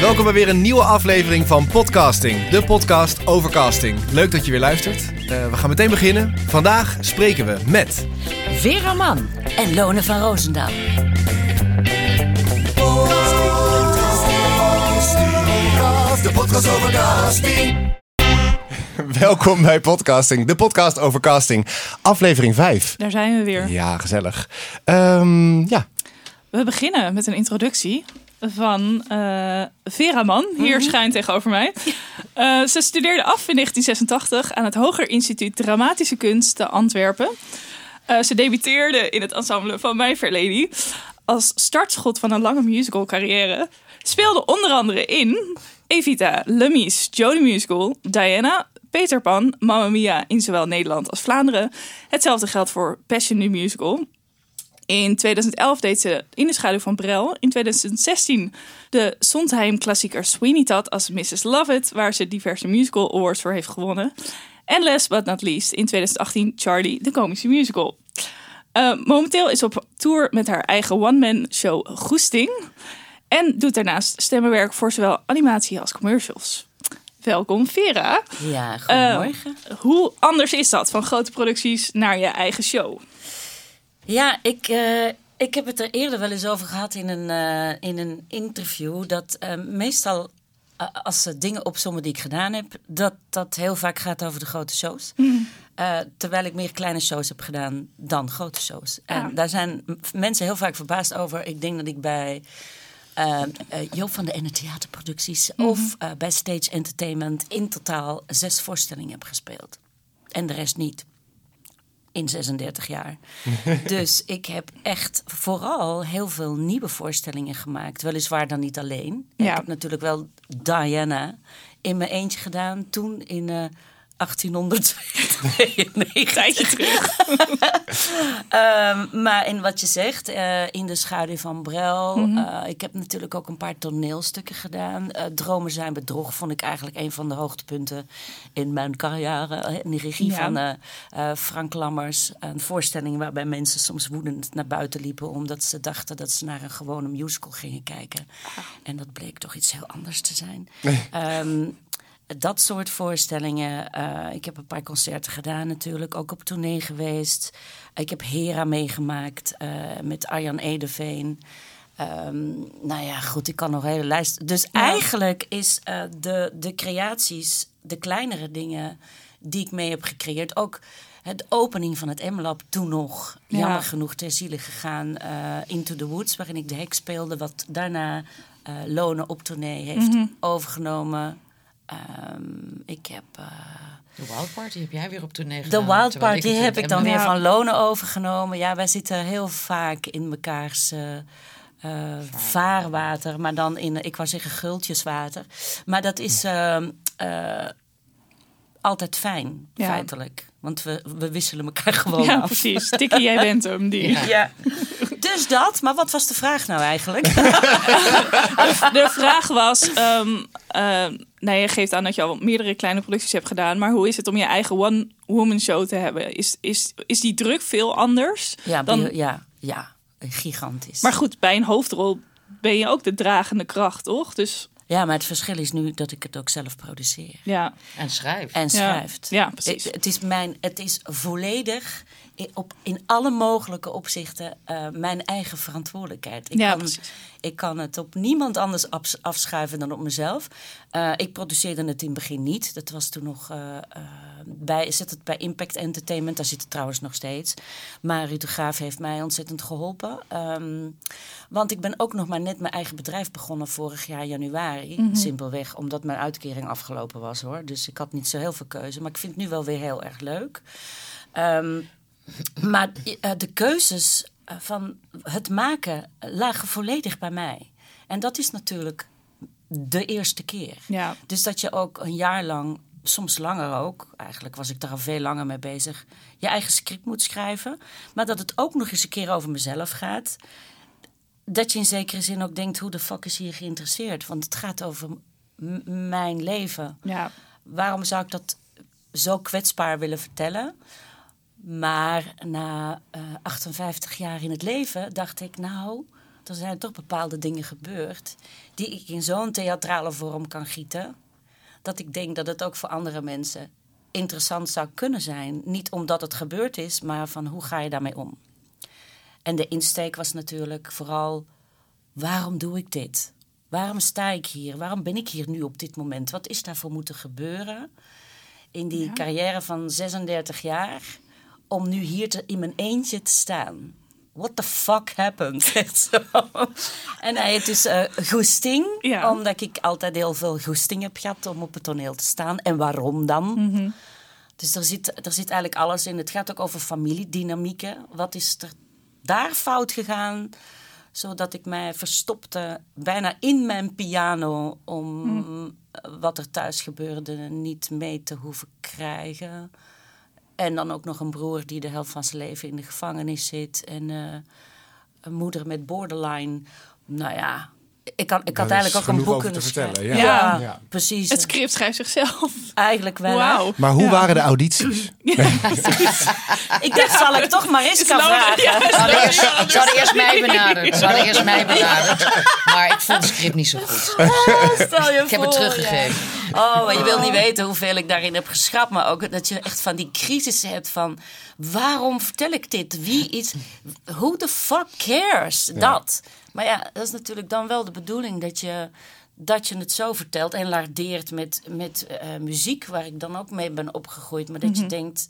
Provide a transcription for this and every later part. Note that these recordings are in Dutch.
Welkom bij weer een nieuwe aflevering van Podcasting, de podcast over casting. Leuk dat je weer luistert. Uh, we gaan meteen beginnen. Vandaag spreken we met... Vera Mann en Lone van Roosendaal. De podcast over casting. Welkom bij Podcasting, de podcast over casting, aflevering 5. Daar zijn we weer. Ja, gezellig. Um, ja. We beginnen met een introductie van uh, Vera Mann, hier mm schijnt tegenover mij. Uh, ze studeerde af in 1986 aan het Hoger Instituut Dramatische Kunst te Antwerpen. Uh, ze debuteerde in het ensemble van My Fair Lady als startschot van een lange musical carrière. Speelde onder andere in Evita, Lemies, Jodie Musical, Diana, Peter Pan, Mamma Mia in zowel Nederland als Vlaanderen. Hetzelfde geldt voor Passion New Musical. In 2011 deed ze In de schaduw van Brel. In 2016 de Sondheim-klassieker Sweeney Todd als Mrs. Lovett, waar ze diverse musical awards voor heeft gewonnen. En last but not least in 2018 Charlie, de komische musical. Uh, momenteel is op tour met haar eigen one-man show Goesting. En doet daarnaast stemmenwerk voor zowel animatie als commercials. Welkom Vera. Ja, goedemorgen. Uh, hoe anders is dat van grote producties naar je eigen show? Ja, ik, uh, ik heb het er eerder wel eens over gehad in een, uh, in een interview. Dat uh, meestal als ze dingen opzommen die ik gedaan heb, dat dat heel vaak gaat over de grote shows. Mm. terwijl ik meer kleine shows heb gedaan dan grote shows. En daar zijn mensen heel vaak verbaasd over. Ik denk dat ik bij uh, Joop van de Enne Theaterproducties mm -hmm. of uh, bij Stage Entertainment in totaal zes voorstellingen heb gespeeld. En de rest niet. In 36 jaar. dus ik heb echt vooral heel veel nieuwe voorstellingen gemaakt. Weliswaar dan niet alleen. Ja. Ik heb natuurlijk wel Diana in mijn eentje gedaan. Toen in uh, 1892. terug. um, maar in wat je zegt, uh, in de schaduw van Brel. Mm -hmm. uh, ik heb natuurlijk ook een paar toneelstukken gedaan. Uh, Dromen zijn bedrog vond ik eigenlijk een van de hoogtepunten in mijn carrière. In de regie ja. van Frank Lammers. Een voorstelling waarbij mensen soms woedend naar buiten liepen. Omdat ze dachten dat ze naar een gewone musical gingen kijken. Ah. En dat bleek toch iets heel anders te zijn. um, dat soort voorstellingen. Uh, ik heb een paar concerten gedaan natuurlijk, ook op tournee geweest. Ik heb Hera meegemaakt uh, met Arjan Edeveen. Um, nou ja, goed, ik kan nog een hele lijst. Dus ja. eigenlijk is uh, de, de creaties, de kleinere dingen die ik mee heb gecreëerd, ook het opening van het M-lab toen nog, ja. jammer genoeg, ter ziele gegaan. Into the Woods, waarin ik de hek speelde, wat daarna Lone op tournee heeft mm -hmm. overgenomen. Um, ik heb. Uh, de Wild Party heb jij weer op tournee gedaan. De Wild Party ik heb ik dan weer van Lonen overgenomen. Ja, wij zitten heel vaak in mekaars uh, uh, vaarwater. Maar dan in, ik wou zeggen, gultjeswater. Maar dat is altijd fijn, ja. feitelijk. Want we, we wisselen elkaar gewoon ja, af. precies. Tikkie, jij bent hem. Die. Ja. ja. Dus dat. Maar wat was de vraag nou eigenlijk? de vraag was... Um, uh, nou, je geeft aan dat je al meerdere kleine producties hebt gedaan. Maar hoe is het om je eigen one-woman show te hebben? Is, is, is die druk veel anders? Ja, dan... ja, ja, gigantisch. Maar goed, bij een hoofdrol ben je ook de dragende kracht, toch? Dus... Ja, maar het verschil is nu dat ik het ook zelf produceer. Ja. En schrijf. En schrijft. Ja, ja precies. Het, het, is mijn, het is volledig op, in alle mogelijke opzichten uh, mijn eigen verantwoordelijkheid. Ik, ja, kan, precies. ik kan het op niemand anders af, afschuiven dan op mezelf. Uh, ik produceerde het in het begin niet. Dat was toen nog uh, bij, zit het bij Impact Entertainment. Daar zit het trouwens nog steeds. Maar Ruud de Graaf heeft mij ontzettend geholpen. Um, want ik ben ook nog maar net mijn eigen bedrijf begonnen vorig jaar januari. Mm -hmm. Simpelweg omdat mijn uitkering afgelopen was hoor. Dus ik had niet zo heel veel keuze. Maar ik vind het nu wel weer heel erg leuk. Um, maar uh, de keuzes uh, van het maken lagen volledig bij mij. En dat is natuurlijk de eerste keer. Ja. Dus dat je ook een jaar lang, soms langer ook, eigenlijk was ik daar al veel langer mee bezig, je eigen script moet schrijven. Maar dat het ook nog eens een keer over mezelf gaat. Dat je in zekere zin ook denkt, hoe de fuck is hier geïnteresseerd? Want het gaat over mijn leven. Ja. Waarom zou ik dat zo kwetsbaar willen vertellen? Maar na uh, 58 jaar in het leven dacht ik, nou, er zijn toch bepaalde dingen gebeurd die ik in zo'n theatrale vorm kan gieten. Dat ik denk dat het ook voor andere mensen interessant zou kunnen zijn. Niet omdat het gebeurd is, maar van hoe ga je daarmee om? En de insteek was natuurlijk vooral: waarom doe ik dit? Waarom sta ik hier? Waarom ben ik hier nu op dit moment? Wat is daarvoor moeten gebeuren in die carrière van 36 jaar om nu hier te, in mijn eentje te staan? What the fuck happened? En hij het is eh goesting, Ja. omdat ik altijd heel veel goesting heb gehad om op het toneel te staan. En waarom dan? Dus er zit, er zit eigenlijk alles in. Het gaat ook over familiedynamieken. Wat is er daar fout gegaan? Zodat ik mij verstopte bijna in mijn piano om eh, wat er thuis gebeurde niet mee te hoeven krijgen. En dan ook nog een broer die de helft van zijn leven in de gevangenis zit. En eh, een moeder met borderline. Nou ja, ik, kan, ik had eigenlijk ook een boek kunnen vertellen, Ja, ja. Ja. precies. Het script schrijft zichzelf. Eigenlijk wel. Maar hoe Ja. waren de audities? Ik dacht, zal ik toch Mariska Is lang- vragen? Ja, Ze hadden, eerst, ze hadden eerst mij benaderd. Ze hadden eerst mij benaderd. Maar ik vond het script niet zo goed. Stel je Ik heb voor, het teruggegeven. Oh, maar je wil niet weten hoeveel ik daarin heb geschrapt. Maar ook dat je echt van die crisissen hebt van... Waarom vertel ik dit? Wie is... Who the fuck cares? Dat. Maar ja, dat is natuurlijk dan wel de bedoeling dat je... Dat je het zo vertelt en lardeert met, met eh, muziek, waar ik dan ook mee ben opgegroeid. Maar dat je denkt,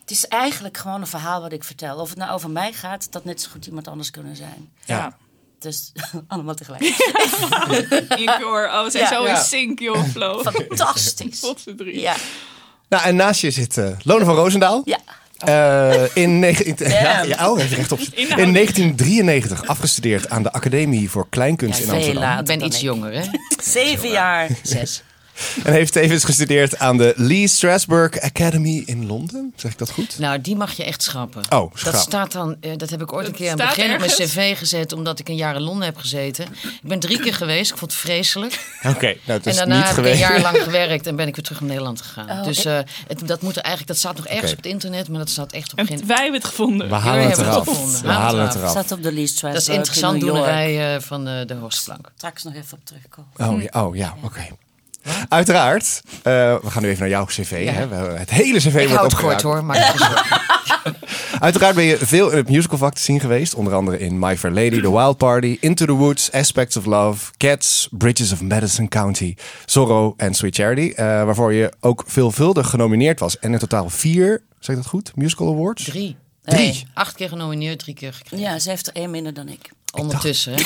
het is eigenlijk gewoon een verhaal wat ik vertel. Of het nou over mij gaat, dat net zo goed iemand anders kunnen zijn. Ja. Dus allemaal tegelijk. In koor. Oh, we zijn Ja. zo in sync, joh, Flo. Fantastisch. Potverdriet. Ja, Nou, en naast je zit eh, Lone van Roosendaal. ja. Eh, in, negen- ja, Damn. ja, oh, even rechtop. In Inhoud. 1993 afgestudeerd aan de Academie voor Kleinkunst Ja, in veel Amsterdam. Ik ben iets ik. jonger, hè? Zeven jaar. Zes. En heeft tevens gestudeerd aan de Lee Strasberg Academy in Londen. Zeg ik dat goed? Nou, die mag je echt schrappen. Oh, dat schrap. staat dan, eh, dat heb ik ooit een Dat keer aan het begin op mijn cv gezet, omdat ik een jaar in Londen heb gezeten. Ik ben drie keer geweest, ik vond het vreselijk. Oké, nou, het is en daarna niet heb ik een jaar lang gewerkt en ben ik weer terug naar Nederland gegaan. Oh, dus eh, het, dat moet er eigenlijk, dat staat nog ergens op het internet, maar dat staat echt op En geen. wij hebben het gevonden. We halen het hebben het eraf. gevonden. We Halen het het eraf. Staat op de Lee Dat is interessant doenerij eh, van de, de Hoogstplank. Straks nog even op terugkomen. Oh ja, oh, ja oké. Uiteraard. eh, we gaan nu even naar jouw cv. Hè. We- Het hele cv Ik wordt kort hoor, maar. Uiteraard ben je veel in het musicalvak te zien geweest. Onder andere in My Fair Lady, The Wild Party, Into the Woods, Aspects of Love, Cats, Bridges of Madison County, Zorro en Sweet Charity. eh, waarvoor je ook veelvuldig genomineerd was. En in totaal vier, zeg ik dat goed, musical awards? Drie. Drie. Nee, acht keer genomineerd, drie keer gekregen. Ja, ze heeft er één minder dan ik. Ondertussen, hè?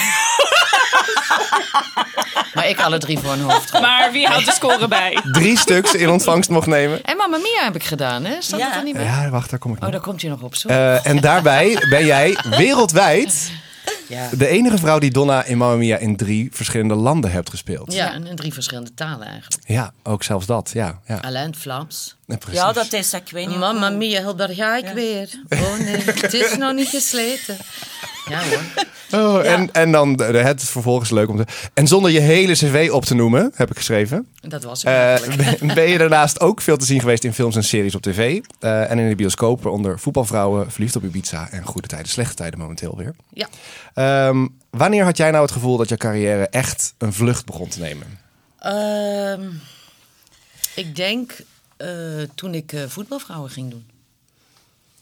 maar ik alle drie voor een hoofd. Maar wie houdt de score bij? Drie stuks in ontvangst mocht nemen. En Mamma Mia heb ik gedaan, hè? Staat Ja. er niet bij? Ja, wacht, daar kom ik Oh, nog. daar komt hij nog op, sorry. Eh, en daarbij ben jij wereldwijd ja. de enige vrouw die Donna in Mamma Mia in drie verschillende landen hebt gespeeld. ja, en in drie verschillende talen eigenlijk. Ja, ook zelfs dat. Ja, ja. Alleen het Vlaams. Ja, precies. Ja, dat is, ik weet niet. Mamma Mia, daar ga ik weer. Oh nee, het is nog niet gesleten. Ja hoor. Oh, en, en dan het is vervolgens leuk om te. En zonder je hele cv op te noemen, heb ik geschreven. Dat was ik eh, ben, ben je daarnaast ook veel te zien geweest in films en series op tv. eh, en in de bioscoop, waaronder voetbalvrouwen, verliefd op Ibiza en goede tijden, slechte tijden momenteel weer. Ja. Ehm, wanneer had jij nou het gevoel dat je carrière echt een vlucht begon te nemen? Ehm, ik denk eh, toen ik voetbalvrouwen ging doen.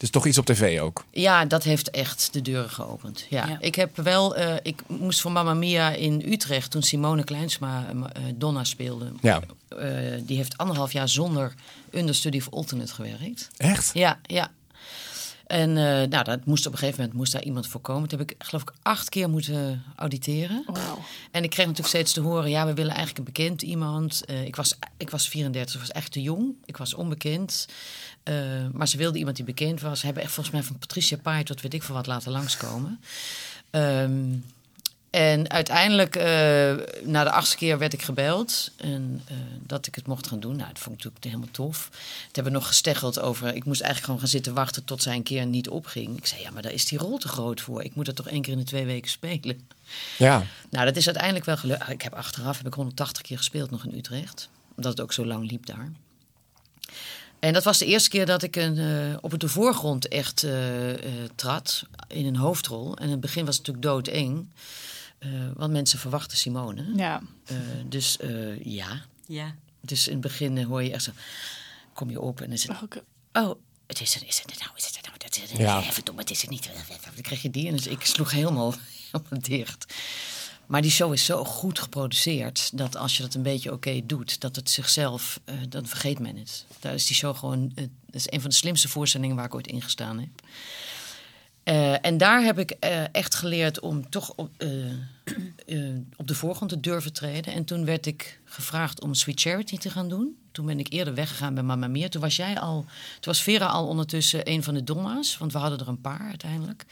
Dus toch iets op tv ook. Ja, dat heeft echt de deuren geopend. Ja. Ja. Ik heb wel, eh, ik moest voor Mamma Mia in Utrecht toen Simone Kleinsma eh, Donna speelde. Ja. Eh, die heeft anderhalf jaar zonder understudy of alternate gewerkt. Echt? Ja, ja. En eh, nou, dat moest op een gegeven moment moest daar iemand voor komen. Toen heb ik geloof ik acht keer moeten auditeren. Wauw. En ik kreeg natuurlijk steeds te horen, ja, we willen eigenlijk een bekend iemand. Eh, ik, was, ik was 34, ik was echt te jong. Ik was onbekend. Eh, maar ze wilden iemand die bekend was. Ze hebben echt volgens mij van Patricia Pai tot weet ik veel wat laten langskomen. Ehm, en uiteindelijk, eh, na de achtste keer werd ik gebeld. En eh, dat ik het mocht gaan doen. Nou, dat vond ik natuurlijk helemaal tof. Toen hebben we nog gesteggeld over... Ik moest eigenlijk gewoon gaan zitten wachten tot zij een keer niet opging. Ik zei, ja, maar daar is die rol te groot voor. Ik moet dat toch één keer in de twee weken spelen. Ja. Nou, dat is uiteindelijk wel gelukt. Ik heb achteraf heb ik 180 keer gespeeld nog in Utrecht. Omdat het ook zo lang liep daar. En dat was de eerste keer dat ik een, eh, op de voorgrond echt eh, eh, trad in een hoofdrol. En in het begin was het natuurlijk doodeng. eh want mensen verwachten Simone. Ja. Eh, dus eh, ja. Ja. Dus in het begin hoor je echt zo... Kom je op en dan zit... Oh, het is het, is het nou, is het nou, dat is het, Ja. ja. verdomme, het is het niet. Dan krijg je die en dus ik sloeg helemaal, helemaal dicht. Maar die show is zo goed geproduceerd dat als je dat een beetje oké doet, dat het zichzelf, eh, dan vergeet men het. Daar is die show gewoon, eh, dat is een van de slimste voorstellingen waar ik ooit in gestaan heb. Eh, en daar heb ik echt geleerd om toch op, op de voorgrond te durven treden. En toen werd ik gevraagd om Sweet Charity te gaan doen. Toen ben ik eerder weggegaan bij Mamma Mia. Toen was jij al, toen was Vera al ondertussen een van de Donna's, want we hadden er een paar uiteindelijk.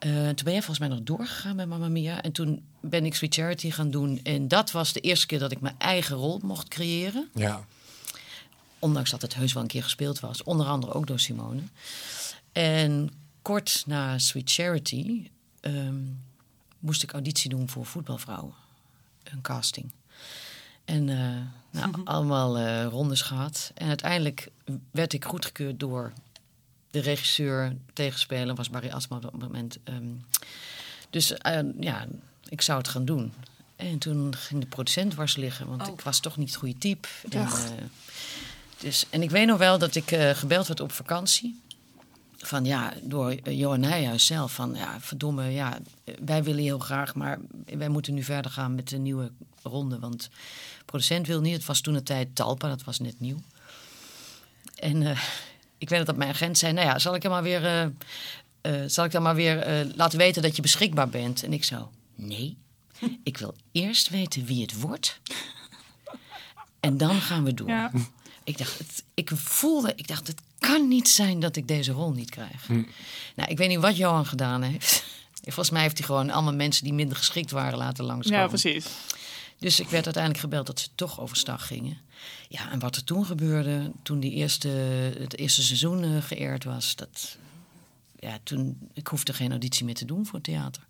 Eh, toen ben jij volgens mij nog doorgegaan bij Mamma Mia. En toen ben ik Sweet Charity gaan doen. En dat was de eerste keer dat ik mijn eigen rol mocht creëren. Ja. Ondanks dat het heus wel een keer gespeeld was. Onder andere ook door Simone. En kort na Sweet Charity ehm, moest ik auditie doen voor voetbalvrouwen. Een casting. En eh, nou, allemaal eh, rondes gehad. En uiteindelijk werd ik goedgekeurd door de regisseur, tegenspeler was Barry Asma op dat moment. Ehm, dus eh, ja, ik zou het gaan doen. En toen ging de producent dwars liggen, want Oh. ik was toch niet het goede type. En, eh, dus, en ik weet nog wel dat ik eh, gebeld werd op vakantie. Van ja, door Johan Nijhuis zelf. Van ja, verdomme, ja, wij willen heel graag, maar wij moeten nu verder gaan met de nieuwe ronde. Want de producent wil niet. Het was toen de tijd Talpa, dat was net nieuw. En ik weet dat mijn agent zei: Nou ja, zal ik hem maar weer, eh, eh, zal ik dan maar weer eh, laten weten dat je beschikbaar bent? En ik zo: Nee, ik wil eerst weten wie het wordt. En dan gaan we door. Ja. Ik dacht, het, ik voelde, ik dacht, het kan niet zijn dat ik deze rol niet krijg. Nou, ik weet niet wat Johan gedaan heeft. Volgens mij heeft hij gewoon allemaal mensen die minder geschikt waren laten langskomen. ja, precies. Dus ik werd uiteindelijk gebeld dat ze toch overstag gingen. Ja, en wat er toen gebeurde, toen die eerste, het eerste seizoen eh, geëerd was, dat, ja, toen, ik hoefde geen auditie meer te doen voor theater.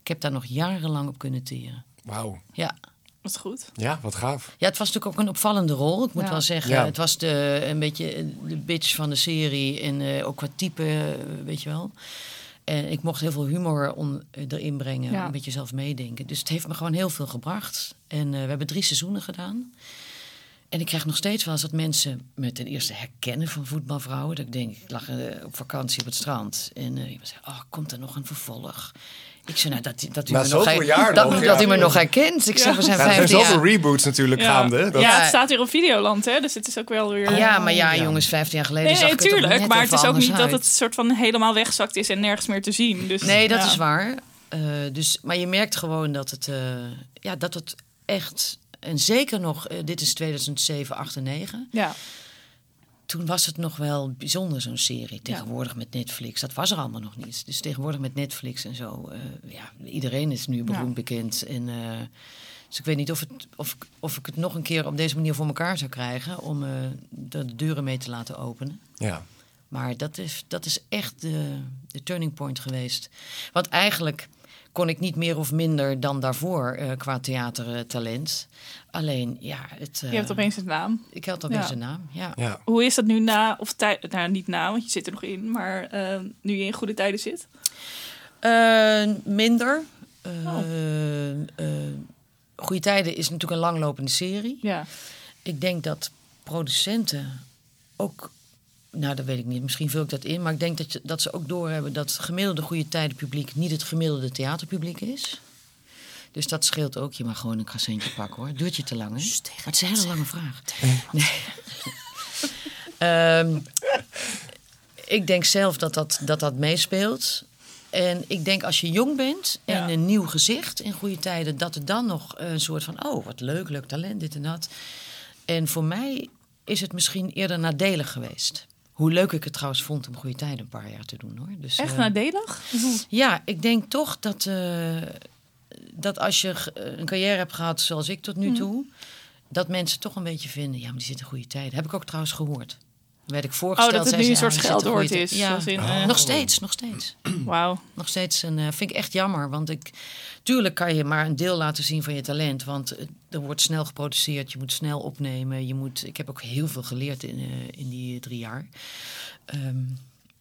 Ik heb daar nog jarenlang op kunnen teren. Wauw. Ja. Wat goed. Ja, wat gaaf. ja, het was natuurlijk ook een opvallende rol. Ik moet Ja. wel zeggen, Ja. het was de, een beetje de bitch van de serie. En eh, ook qua type, eh, weet je wel. En ik mocht heel veel humor erin brengen. Ja. Een beetje zelf meedenken. Dus het heeft me gewoon heel veel gebracht. En we hebben drie seizoenen gedaan. En ik krijg nog steeds wel eens dat mensen me ten eerste herkennen van voetbalvrouwen. Dat ik denk, ik lag eh, op vakantie op het strand. En eh iemand zei, oh, komt er nog een vervolg? Ik zei, nou, dat, dat u, me, nog, her- jaar dat, nog, dat ja. u me nog herkent. Ik zeg, we zijn Ja, er zijn 15 jaar. zoveel reboots natuurlijk Ja. gaande. Dat, ja, het staat hier op Videoland, hè? Dus het is ook wel weer... Ja, maar ja, Ja. jongens, 15 jaar geleden Nee, zag nee, ik het er tuurlijk. Maar het is ook niet dat het soort van helemaal weggezakt is en nergens meer te zien. Dus, Nee, dat ja. is waar. Eh, dus, maar je merkt gewoon dat het, eh, ja, dat het echt... En zeker nog, eh, dit is 2007, 8 en 9. Ja, Toen was het nog wel bijzonder, zo'n serie. Tegenwoordig met Netflix. Dat was er allemaal nog niet. Dus tegenwoordig met Netflix en zo. eh, ja, iedereen is nu beroemd Ja. bekend. En, eh, dus ik weet niet of, het, of, ik- of ik het nog een keer op deze manier voor elkaar zou krijgen. Om eh, de deuren mee te laten openen. ja. Maar dat is, dat is echt de, de turning point geweest. Want eigenlijk kon ik niet meer of minder dan daarvoor eh, qua theatertalent. Alleen, ja, het, eh, je hebt opeens een naam. ik had opeens Ja. een naam. Ja. ja. Hoe is dat nu na, of tijd, nou niet na, want je zit er nog in, maar eh, nu je in goede tijden zit? Eh, minder. Eh Oh. eh, Goede Tijden is natuurlijk een langlopende serie. Ja, Ik denk dat producenten ook. Nou, dat weet ik niet. Misschien vul ik dat in. Maar ik denk dat, je, dat ze ook doorhebben dat het gemiddelde goede tijdenpubliek niet het gemiddelde theaterpubliek is. Dus dat scheelt ook. Je mag gewoon een croissantje pakken hoor. Duurt je te lang, hè? Maar het is een hele lange vraag. Nee. Ehm, ik denk zelf dat dat, dat, dat meespeelt. En ik denk als je jong bent en Ja. een nieuw gezicht in goede tijden, dat er dan nog een soort van: oh, wat leuk, leuk talent, dit en dat. En voor mij is het misschien eerder nadelig geweest. Hoe leuk ik het trouwens vond om goede tijden een paar jaar te doen hoor. Dus, echt eh, nadelig? ja, ik denk toch dat, eh, dat als je een carrière hebt gehad zoals ik tot nu toe, dat mensen toch een beetje vinden, ja, maar die zit in goede tijden. Heb ik ook trouwens gehoord. Werd ik voorgesteld. Oh, dat het nu een soort een scheldwoord is, Ja, in, eh, nog steeds, nog steeds. Wauw. Nog steeds een, eh, vind ik echt jammer. Want ik, tuurlijk kan je maar een deel laten zien van je talent. Want eh, er wordt snel geproduceerd, je moet snel opnemen. Je moet, ik heb ook heel veel geleerd in, eh, in die drie jaar. Ehm,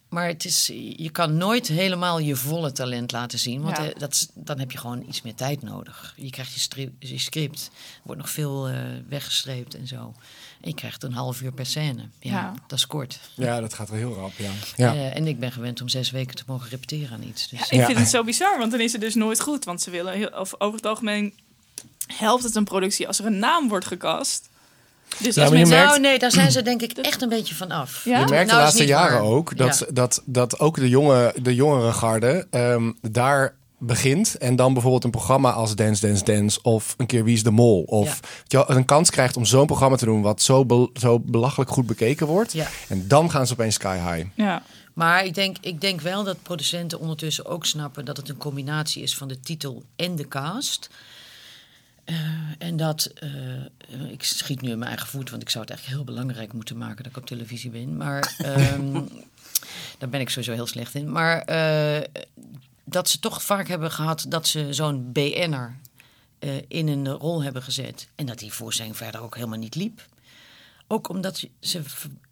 maar het is, je kan nooit helemaal je volle talent laten zien. Want Ja. eh, dat, dan heb je gewoon iets meer tijd nodig. Je krijgt je, stri- je script, er wordt nog veel eh, weggestreept en zo. En je krijgt een half uur per scène. Ja, Ja. dat is kort. Ja, dat gaat wel heel rap, ja. ja. Eh, en ik ben gewend om zes weken te mogen repeteren aan iets. Dus, Ik Ja. vind het zo bizar, want dan is het dus nooit goed. Want ze willen, heel, of over het algemeen helpt het een productie als er een naam wordt gecast. Dus Ja, als maar je mensen... merkt- Nou, nee, daar zijn ze denk ik echt een beetje van af. Ja? Je merkt Nou, de laatste jaren waar. ook dat, Ja. dat, dat ook de, jonge, de jongere garde ehm, daar begint en dan bijvoorbeeld een programma als Dance Dance Dance of een keer Wie is de Mol of Ja. een kans krijgt om zo'n programma te doen wat zo, zo belachelijk goed bekeken wordt Ja. en dan gaan ze opeens sky high. Ja. Maar ik denk, ik denk wel dat producenten ondertussen ook snappen dat het een combinatie is van de titel en de cast. Eh, en dat, eh, ik schiet nu in mijn eigen voet, want ik zou het eigenlijk heel belangrijk moeten maken dat ik op televisie ben. Maar ehm, daar ben ik sowieso heel slecht in. Maar eh, dat ze toch vaak hebben gehad dat ze zo'n BN'er in een rol hebben gezet. En dat die voorstelling verder ook helemaal niet liep. Ook omdat ze,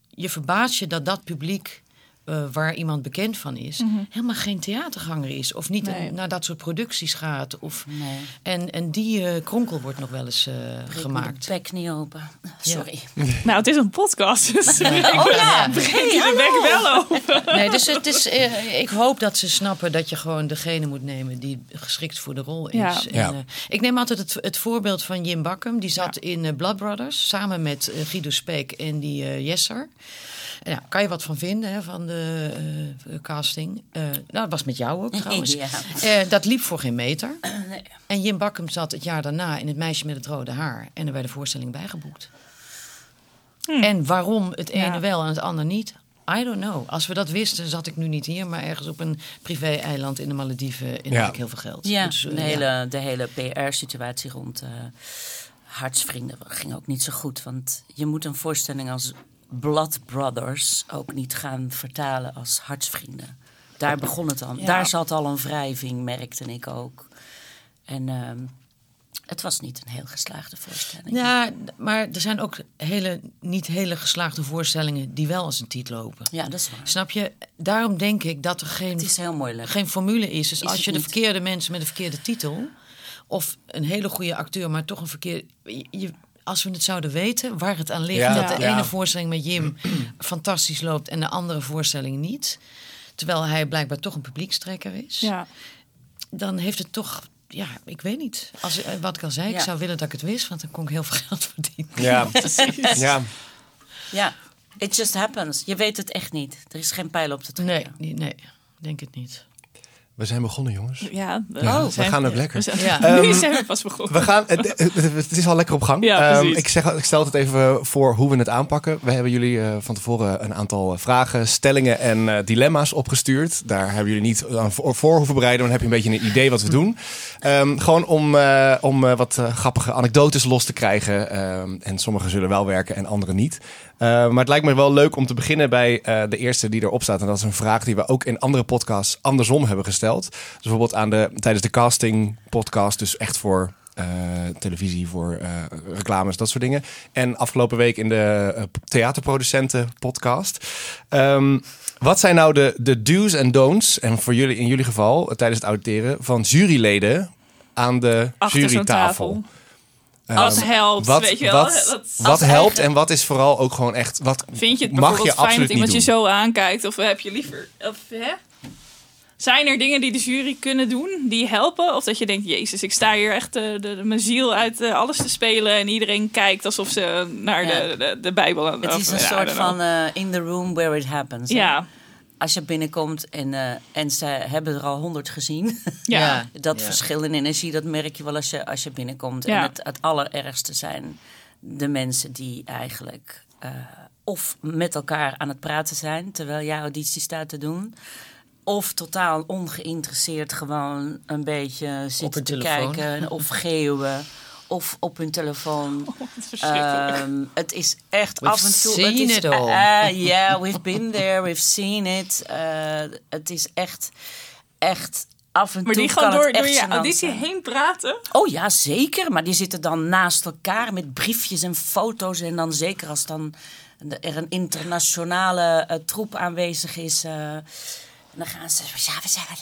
je verbaast je dat dat publiek eh, waar iemand bekend van is, helemaal geen theaterganger is. Of niet Nee. naar dat soort producties gaat. Of, Nee. en, en die eh, kronkel wordt nog wel eens eh, gemaakt. de bek niet open. Sorry. Nou, het is een podcast, dus Oh, ik ja. breek je de bek wel open. Nee, dus het is, ik hoop dat ze snappen dat je gewoon degene moet nemen die geschikt voor de rol is. Ja. En, Ja. ik neem altijd het, het voorbeeld van Jim Bakkum. Die zat in Blood Brothers samen met Guido Speek en die Jesser. Ja, kan je wat van vinden hè, van de eh, casting? Eh, nou, dat was met jou ook trouwens. Ja. Eh, dat liep voor geen meter. Nee. En Jim Bakkum zat het jaar daarna in Het Meisje met het Rode Haar. En er bij de voorstelling bijgeboekt. En waarom het ene Ja. wel en het ander niet? I don't know. Als we dat wisten, zat ik nu niet hier, maar ergens op een privé-eiland in de Malediven. En Ja. had ik heel veel geld. Ja, Dus, de ja. hele, de hele PR-situatie rond eh Hartsvrienden ging ook niet zo goed. Want je moet een voorstelling als Blood Brothers ook niet gaan vertalen als Hartsvrienden. Daar begon het dan. Ja. Daar zat al een wrijving, merkte ik ook. En ehm, het was niet een heel geslaagde voorstelling. Ja, maar er zijn ook hele, niet hele geslaagde voorstellingen die wel als een titel lopen. Ja, dat is waar. Snap je? Daarom denk ik dat er geen, Het is heel moeilijk. geen formule is. Dus Is als je de verkeerde mensen met een verkeerde titel... of een hele goede acteur, maar toch een verkeerde... Je, als we het zouden weten waar het aan ligt... Ja, dat de ja. ene voorstelling met Jim fantastisch loopt... en de andere voorstelling niet... terwijl hij blijkbaar toch een publiekstrekker is... Ja. dan heeft het toch... Ja, ik weet niet. Als, eh, wat ik al zei, ik zou willen dat ik het wist... want dan kon ik heel veel geld verdienen. Ja, ja. Ja, it just happens. Je weet het echt niet. Er is geen pijl op te trekken. Nee, nee, nee, denk het niet. We zijn begonnen jongens. Ja, Ja, we gaan ook lekker. We zijn, Ja. nu zijn we pas begonnen. We gaan, het, het- is al lekker op gang. Ja, Ehm, ik, zeg, ik stel het even voor hoe we het aanpakken. We hebben jullie eh, van tevoren een aantal vragen, stellingen en eh, dilemma's opgestuurd. Daar hebben jullie niet aan voor, hoeven bereiden. Dan heb je een beetje een idee wat we doen. Ehm, gewoon om, eh, om eh, wat eh, grappige anekdotes los te krijgen. Ehm, en sommige zullen wel werken en andere niet. Eh, maar het lijkt me wel leuk om te beginnen bij eh, de eerste die erop staat. En dat is een vraag die we ook in andere podcasts andersom hebben gesteld. Dus bijvoorbeeld aan de, tijdens de casting podcast. Dus echt voor eh, televisie, voor reclames, dat soort dingen. En afgelopen week in de theaterproducenten podcast. Ehm, wat zijn nou de, de do's en don'ts, en voor jullie in jullie geval tijdens het auditeren, van juryleden aan de Achter jurytafel? Wat helpt, wat, weet je wel. Wat, Dat- wat als helpt eigen- en wat is vooral ook gewoon echt... Wat Vind je het mag bijvoorbeeld je fijn dat iemand je zo aankijkt? Of heb je liever... Of, hè? Zijn er dingen die de jury kunnen doen die helpen? Of dat je denkt, jezus, ik sta hier echt eh, de, de- mijn ziel uit eh, alles te spelen... en iedereen kijkt alsof ze naar Ja. de, de, de Bijbel... aan- Het of, is een soort van eh, in the room where it happens. Ja, Als je binnenkomt en, eh, en ze hebben er al honderd gezien. ja. Ja. dat Ja. verschil in energie, dat merk je wel als je, als je binnenkomt. Ja. En het, het allerergste zijn de mensen die eigenlijk eh, of met elkaar aan het praten zijn... terwijl jij auditie staat te doen... Of totaal ongeïnteresseerd gewoon een beetje zitten te telefoon. kijken of geeuwen. Of op hun telefoon. Oh. Ehm, het is echt We've af en toe. seen het is, it all. eh, eh, yeah, we've been there, we've seen it. Eh, het is echt, echt af en maar toe. die kan gaan door, door je auditie zijn. heen praten. Oh ja, zeker. Maar die zitten dan naast elkaar met briefjes en foto's. En dan zeker als dan er een internationale troep aanwezig is. Eh, en dan gaan ze, ja, we zeggen,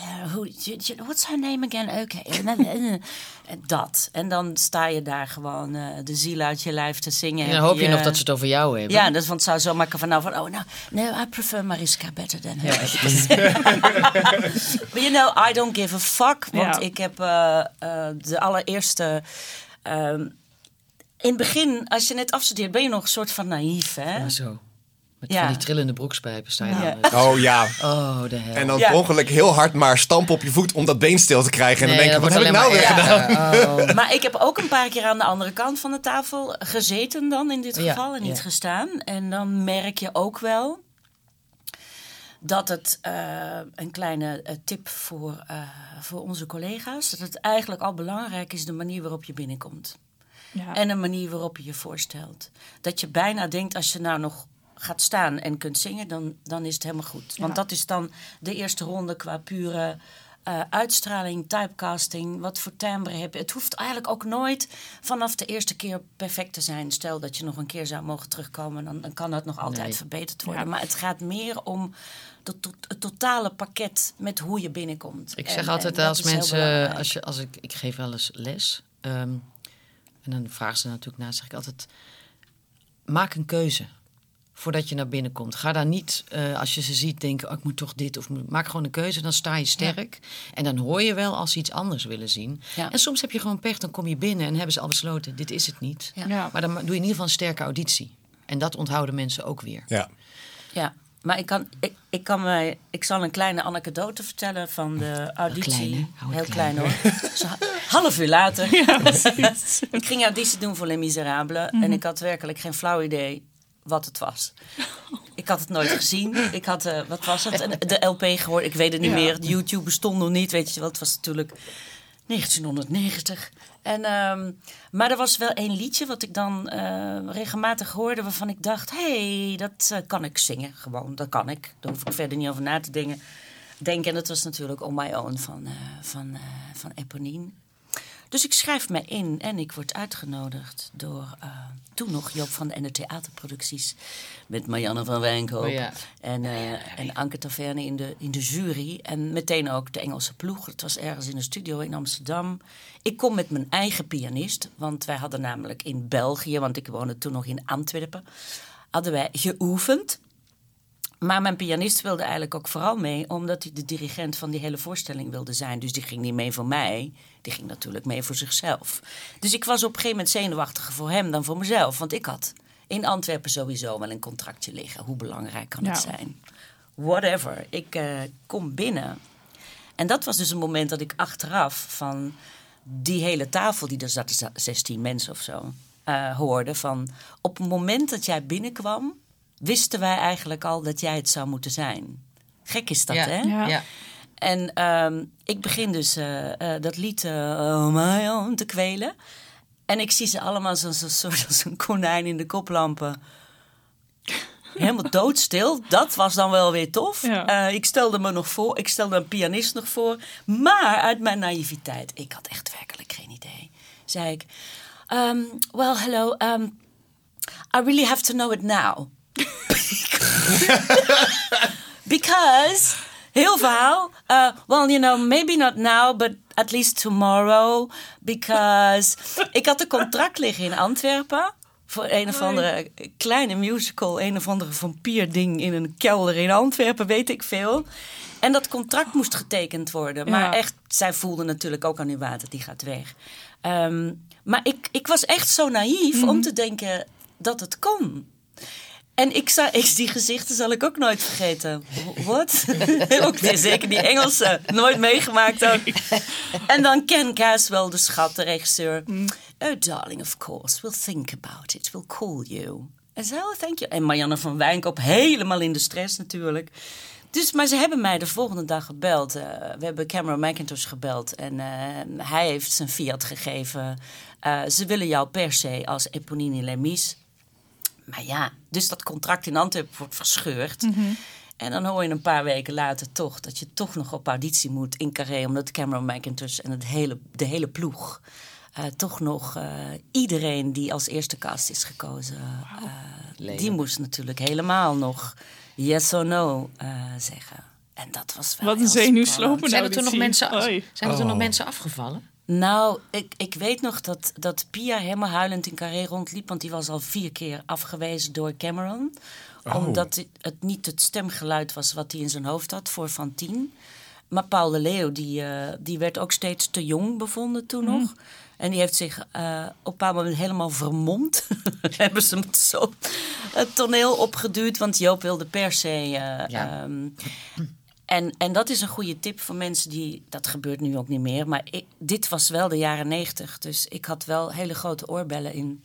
eh, what's her name again? Oké. En dan, eh, dat. En dan sta je daar gewoon eh, de ziel uit je lijf te zingen. En dan hoop je nog dat ze het over jou hebben. Ja, dat, want het zou zo maken van nou van, oh no, no, I prefer Mariska better than her. But you know, I don't give a fuck. Want Ja. ik heb eh, eh, de allereerste... ehm, in het begin, als je net afstudeert, ben je nog een soort van naïef, hè? Maar zo. Met Ja. van die trillende broekspijpen sta je Ja. dan. Oh ja. Oh, de hel. En dan Ja. ongeluk heel hard maar stampen op je voet om dat been stil te krijgen. En dan denk je, wat heb ik nou weer gedaan? Oh. Maar ik heb ook een paar keer aan de andere kant van de tafel gezeten dan in dit Ja, geval en niet ja. gestaan. En dan merk je ook wel dat het eh, een kleine eh, tip voor, eh, voor onze collega's, dat het eigenlijk al belangrijk is de manier waarop je binnenkomt. Ja. En de manier waarop je je voorstelt. Dat je bijna denkt, als je nou nog gaat staan en kunt zingen, dan, dan is het helemaal goed. Want dat is dan de eerste ronde qua pure eh, uitstraling, typecasting. Wat voor timbre heb je? Het hoeft eigenlijk ook nooit vanaf de eerste keer perfect te zijn. Stel dat je nog een keer zou mogen terugkomen, dan, dan kan dat nog altijd Nee. verbeterd worden. Ja. Maar het gaat meer om het totale pakket met hoe je binnenkomt. Ik zeg en altijd als mensen, als, je, als ik, ik geef wel eens les. ehm, en dan vragen ze natuurlijk na, zeg ik altijd, maak een keuze voordat je naar binnen komt. Ga daar niet, eh, als je ze ziet, denken, oh, ik moet toch dit. Of maak gewoon een keuze, dan sta je sterk. En dan hoor je wel als ze iets anders willen zien. Ja. En soms heb je gewoon pech, dan kom je binnen en hebben ze al besloten, dit is het niet. Ja. Ja. Maar dan doe je in ieder geval een sterke auditie. En dat onthouden mensen ook weer. Ja. Ja, maar ik kan, ik, ik kan mij, ik zal een kleine anekdote vertellen van de auditie. klein, Heel klein. klein, hoor. Zo, half uur later. ik ging auditie doen voor Les Miserables en ik had werkelijk geen flauw idee wat het was. Ik had het nooit gezien. Ik had, eh, wat was het? De LP gehoord. Ik weet het niet Ja. meer. YouTube bestond nog niet. Weet je wel, het was natuurlijk 1990. En, ehm, maar er was wel één liedje wat ik dan eh, regelmatig hoorde... waarvan ik dacht, hé, hey, dat eh, kan ik zingen. Gewoon, dat kan ik. Daar hoef ik verder niet over na te denken. denken. En dat was natuurlijk On My Own van, van, van Eponine. Dus ik schrijf me in en ik word uitgenodigd door eh, toen nog Joop van de en de theaterproducties. Met Marianne van Wijnkoop Oh ja. en, eh, en Anke Taverne in de, in de jury. En meteen ook de Engelse ploeg. Het was ergens in een studio in Amsterdam. Ik kom met mijn eigen pianist. Want wij hadden namelijk in België, want ik woonde toen nog in Antwerpen, hadden wij geoefend. Maar mijn pianist wilde eigenlijk ook vooral mee, omdat hij de dirigent van die hele voorstelling wilde zijn. Dus die ging niet mee voor mij, die ging natuurlijk mee voor zichzelf. Dus ik was op een gegeven moment zenuwachtiger voor hem dan voor mezelf. Want ik had in Antwerpen sowieso wel een contractje liggen. Hoe belangrijk kan het Ja. zijn? Whatever. Ik eh, kom binnen. En dat was dus een moment dat ik achteraf van die hele tafel, die er zaten 16 mensen of zo, eh, hoorde van op het moment dat jij binnenkwam, wisten wij eigenlijk al dat jij het zou moeten zijn. Gek is dat, ja. hè? Ja. En ehm, ik begin dus eh, eh, dat lied eh, Oh My Own te kwelen. En ik zie ze allemaal zo'n zo, als een konijn in de koplampen. Helemaal doodstil. Dat was dan wel weer tof. Ja. Ik stelde me nog voor. Ik stelde een pianist nog voor. Maar uit mijn naïviteit, ik had echt werkelijk geen idee. Zei ik, um, well, hello. Um, I really have to know it now. Because, heel verhaal. Uh, well, you know, maybe not now, but at least tomorrow. Because ik had een contract liggen in Antwerpen. Voor een of andere kleine musical. Een of andere vampierding in een kelder in Antwerpen, weet ik veel. En dat contract moest getekend worden. Maar Ja. echt, zij voelde natuurlijk ook aan uw water, die gaat weg. Ehm, maar ik, ik was echt zo naïef om te denken dat het kon. En ik zou, ik, die gezichten zal ik ook nooit vergeten. Wat? ook zeker die Engelse. Nooit meegemaakt ook. En dan Ken Caswell, de schat, de regisseur. Oh, darling, of course. We'll think about it. We'll call you. En zo, thank you. En Marianne van Wijnkoop helemaal in de stress natuurlijk. Dus, maar ze hebben mij de volgende dag gebeld. Eh, we hebben Cameron McIntosh gebeld. En eh, hij heeft zijn fiat gegeven. Eh, ze willen jou per se als Eponine Lemis. Maar ja, dus dat contract in Antwerpen wordt verscheurd. En dan hoor je een paar weken later toch dat je toch nog op auditie moet in Carré. Omdat Cameron McIntosh en het hele, de hele ploeg eh, toch nog eh, iedereen die als eerste cast is gekozen, eh, die moest natuurlijk helemaal nog yes or no eh, zeggen. En dat was wel Wat een zenuwslopende Zijn er toen nog mensen, af- zijn er toen nog Oh. mensen afgevallen? Nou, ik, ik weet nog dat, dat Pia helemaal huilend in Carré rondliep. Want die was al vier keer afgewezen door Cameron. Oh. Omdat het, niet het stemgeluid was wat hij in zijn hoofd had voor Van Tien. Maar Paul de Leeuw, die, eh, die werd ook steeds te jong bevonden toen nog. En die heeft zich eh, op een bepaald moment helemaal vermomd. Hebben ze hem zo het toneel opgeduwd. Want Joop wilde per se... eh, Ja. ehm, en, en dat is een goede tip voor mensen die. Dat gebeurt nu ook niet meer. Maar ik, dit was wel de jaren negentig. Dus ik had wel hele grote oorbellen in.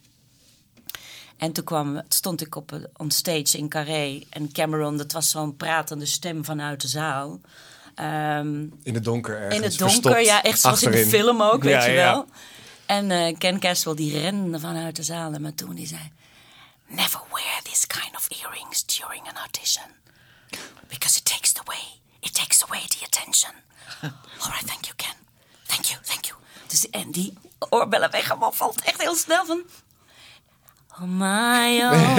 En toen kwam, stond ik op een- on stage in Carré. En Cameron, dat was zo'n pratende stem vanuit de zaal. Ehm, In het donker ergens. in het donker, ja, echt zoals in de film ook, weet Ja, je ja. wel. En eh, Ken Caswell die rende vanuit de zaal en toen die zei... Never wear this kind of earrings during an audition. Because it takes away, it takes away the attention. All right, thank you Ken. Thank you, thank you. Dus, en die oorbellen weggemoffeld, echt heel snel van... Oh my, oh.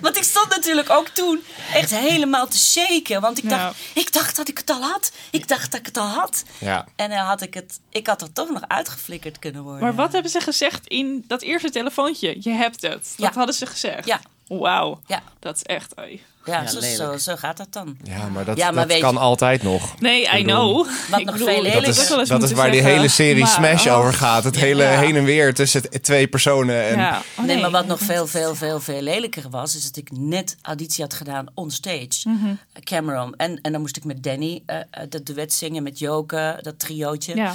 Want ik stond natuurlijk ook toen echt helemaal te shaken. Want ik Ja. dacht, ik dacht dat ik het al had. Ik dacht dat ik het al had. Ja. En dan had ik het, ik had er toch nog uitgeflikkerd kunnen worden. Maar wat hebben ze gezegd in dat eerste telefoontje? Je hebt het. Dat Ja. hadden ze gezegd. Ja. Wauw. Ja, Dat is echt... oei. Ja, Ja, zo, zo, zo gaat dat dan. Ja, maar dat, Ja, maar dat kan je- altijd nog. Nee, I know. Wat Ik nog bedoel, veel lelijker Dat is, dat waar die hele serie maar- Smash oh. over gaat. Het hele Ja. heen en weer tussen twee personen. En, Ja. Oh, nee, maar wat nog veel, veel, veel, veel lelijker was, is dat ik net auditie had gedaan on stage. Mhm. Cameron. En, en dan moest ik met Danny eh, eh, dat duet zingen met Joke, dat triootje. Ja.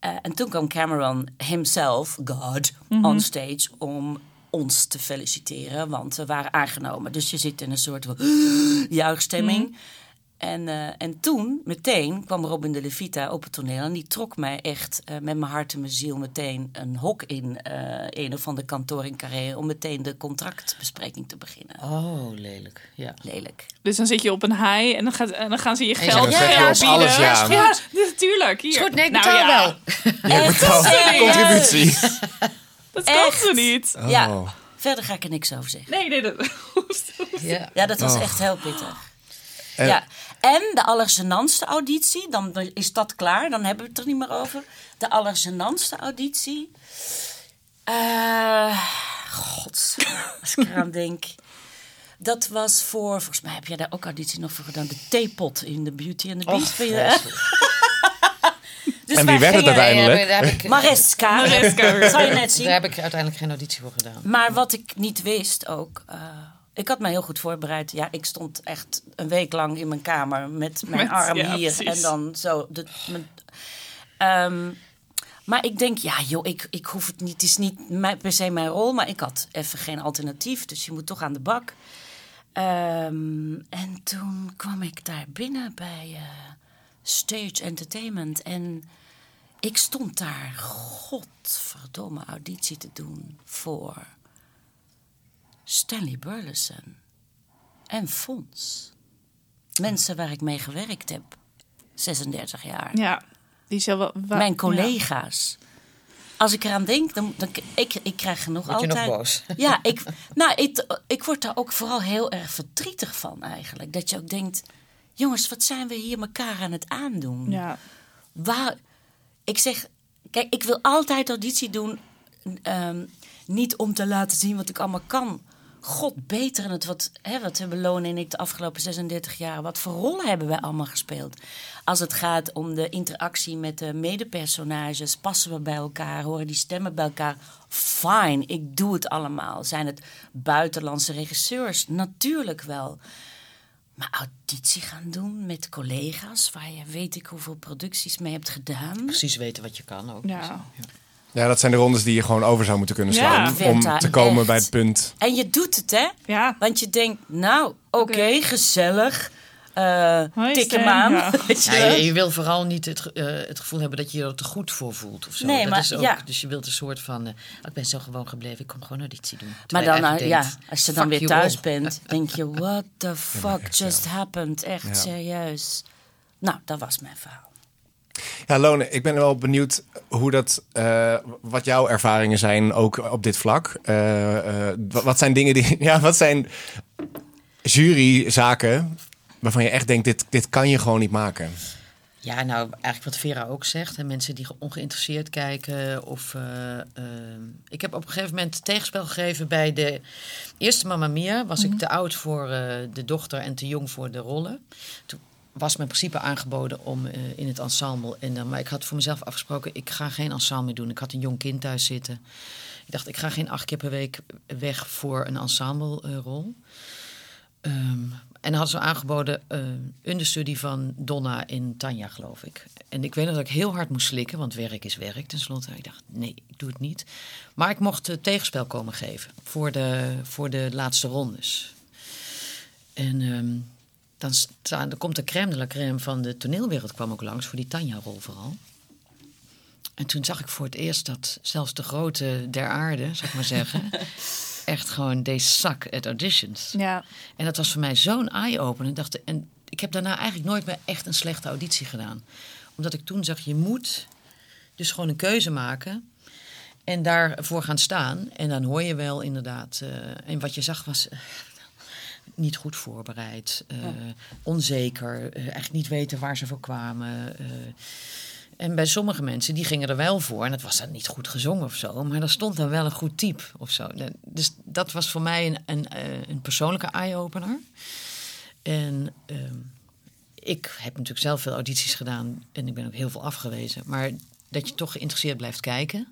Eh, en toen kwam Cameron himself, God, Mhm. on stage om ons te feliciteren, want we waren aangenomen. Dus je zit in een soort van juichstemming. Mhm. En, eh, en toen, meteen, kwam Robin de Levita op het toneel. En die trok mij echt eh, met mijn hart en mijn ziel meteen een hok in eh, een of ander kantoor in Carré. Om meteen de contractbespreking te beginnen. Oh, lelijk. Ja. Lelijk. Dus dan zit je op een high en dan, gaat, en dan gaan ze je geld ja, bieden. alles ja. Ja, natuurlijk. Hier. Is goed, nee, ik Nou betaal ja, wel. Je betaalt serieus? contributie. Dat kan Echt? ze niet. Ja, Oh. verder ga ik er niks over zeggen. Nee, nee, dat... Ja. Ja, dat was Oh. echt heel pittig. En- ja. En de allergenantste auditie, dan is dat klaar, dan hebben we het er niet meer over. De allergenantste auditie. Eh God, als ik eraan denk. Dat was voor, volgens mij heb jij daar ook auditie nog voor gedaan, de theepot in de Beauty and the Beast. Vreselijk. Dus En wie werd het uiteindelijk? Daar heb ik, Mariska. Mariska. Zou je net zien. daar heb ik uiteindelijk geen auditie voor gedaan. Maar wat ik niet wist ook. eh, ik had me heel goed voorbereid. Ja, ik stond echt een week lang in mijn kamer met mijn Met- arm ja, hier precies. en dan zo. De, mijn- Ehm, maar ik denk, ja, joh, ik, ik hoef het niet. Het is niet mijn- per se mijn rol, maar ik had even geen alternatief. Dus je moet toch aan de bak. Ehm, en toen kwam ik daar binnen bij eh, Stage Entertainment. En ik stond daar, godverdomme, auditie te doen voor Stanley Burleson en Fons. Mensen waar ik mee gewerkt heb, 36 jaar. Ja, die zal wel... wa- Mijn ja. collega's. Als ik eraan denk, dan, dan ik, ik krijg nog Word je altijd. nog boos? Ja, ik, nou, ik, ik word daar ook vooral heel erg verdrietig van eigenlijk. Dat je ook denkt, jongens, wat zijn we hier elkaar aan het aandoen? Ja. Waar, ik zeg, kijk, ik wil altijd auditie doen. ehm, niet om te laten zien wat ik allemaal kan. God, beter in het wat, hè, wat hebben Lone en ik de afgelopen 36 jaar, wat voor rollen hebben wij allemaal gespeeld? Als het gaat om de interactie met de medepersonages, passen we bij elkaar, horen die stemmen bij elkaar? Fine, ik doe het allemaal. Zijn het buitenlandse regisseurs? Natuurlijk wel. Maar auditie gaan doen met collega's waar je weet ik hoeveel producties mee hebt gedaan. Precies weten wat je kan ook. Ja. Ja, dat zijn de rondes die je gewoon over zou moeten kunnen slaan. Om te komen echt- bij het punt. En je doet het, hè? Ja. Want je denkt, nou, oké, Oké. gezellig. Eh Hoi, tik Stan. hem aan. Ja. Je Ja, je, je wil vooral niet het, eh, het gevoel hebben dat je je er te goed voor voelt of zo. Nee, dat maar is ook, ja. Dus je wilt een soort van, eh, ik ben zo gewoon gebleven, ik kom gewoon auditie doen. Maar dan, ja, als je dan weer thuis all. bent, denk je, what the fuck just happened? Echt Ja. serieus. Nou, dat was mijn verhaal. Ja, Lone, ik ben wel benieuwd hoe dat, eh, wat jouw ervaringen zijn ook op dit vlak. Eh, eh, wat, wat zijn dingen die, ja, wat zijn juryzaken waarvan je echt denkt, dit, dit kan je gewoon niet maken? Ja, nou, eigenlijk wat Vera ook zegt. Hè, mensen die ongeïnteresseerd kijken. Of, eh, eh, ik heb op een gegeven moment tegenspel gegeven bij de eerste Mamma Mia. Was ik te oud voor eh, de dochter en te jong voor de rollen. Toen was me in principe aangeboden om eh, in het ensemble. En, dan maar ik had voor mezelf afgesproken, ik ga geen ensemble meer doen. Ik had een jong kind thuis zitten. Ik dacht, ik ga geen acht keer per week weg voor een ensemble-rol. Ehm, en hadden ze aangeboden uh, understudy van Donna in Tanja, geloof ik. En ik weet nog dat ik heel hard moest slikken, want werk is werk tenslotte. Ik dacht, nee, ik doe het niet. Maar ik mocht het tegenspel komen geven voor de, voor de laatste rondes. En ehm, dan, dan komt de crème de la crème van de toneelwereld kwam ook langs, voor die Tanja-rol vooral. En toen zag ik voor het eerst dat zelfs de grote der aarde, zou ik maar zeggen... echt gewoon, they suck at auditions. Ja. En dat was voor mij zo'n eye-opener. Dacht, En ik heb daarna eigenlijk nooit meer echt een slechte auditie gedaan. Omdat ik toen zag, je moet dus gewoon een keuze maken... en daarvoor gaan staan. En dan hoor je wel inderdaad... Uh, en wat je zag was... Uh, niet goed voorbereid, uh, ja. onzeker, eigenlijk niet weten waar ze voor kwamen. En bij sommige mensen, die gingen er wel voor. En het was dan niet goed gezongen of zo. Maar er stond dan wel een goed type of zo. Dus dat was voor mij een, een, een persoonlijke eye-opener. En uh, ik heb natuurlijk zelf veel audities gedaan. En ik ben ook heel veel afgewezen. Maar dat je toch geïnteresseerd blijft kijken.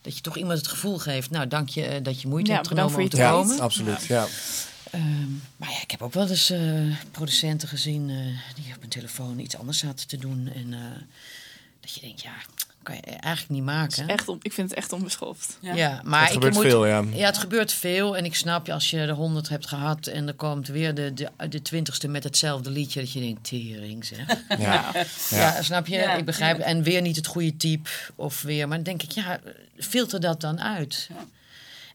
Dat je toch iemand het gevoel geeft... nou, dank je dat je moeite ja, hebt genomen om te ja, komen. absoluut, ja. Um, maar ja, ik heb ook wel eens uh, producenten gezien... Uh, die op hun telefoon iets anders zaten te doen. En... Uh, dat je denkt, ja, kan je eigenlijk niet maken. Echt on, ik vind het echt onbeschoft. Ja, ja maar het ik gebeurt moet, veel, ja. Ja, het gebeurt veel. En ik snap je als je de honderd hebt gehad en er komt weer de, de, de twintigste met hetzelfde liedje, dat je denkt, tering zeg. Ja, ja. ja snap je? ik begrijp. En weer niet het goede type of weer. Maar dan denk ik, ja, filter dat dan uit.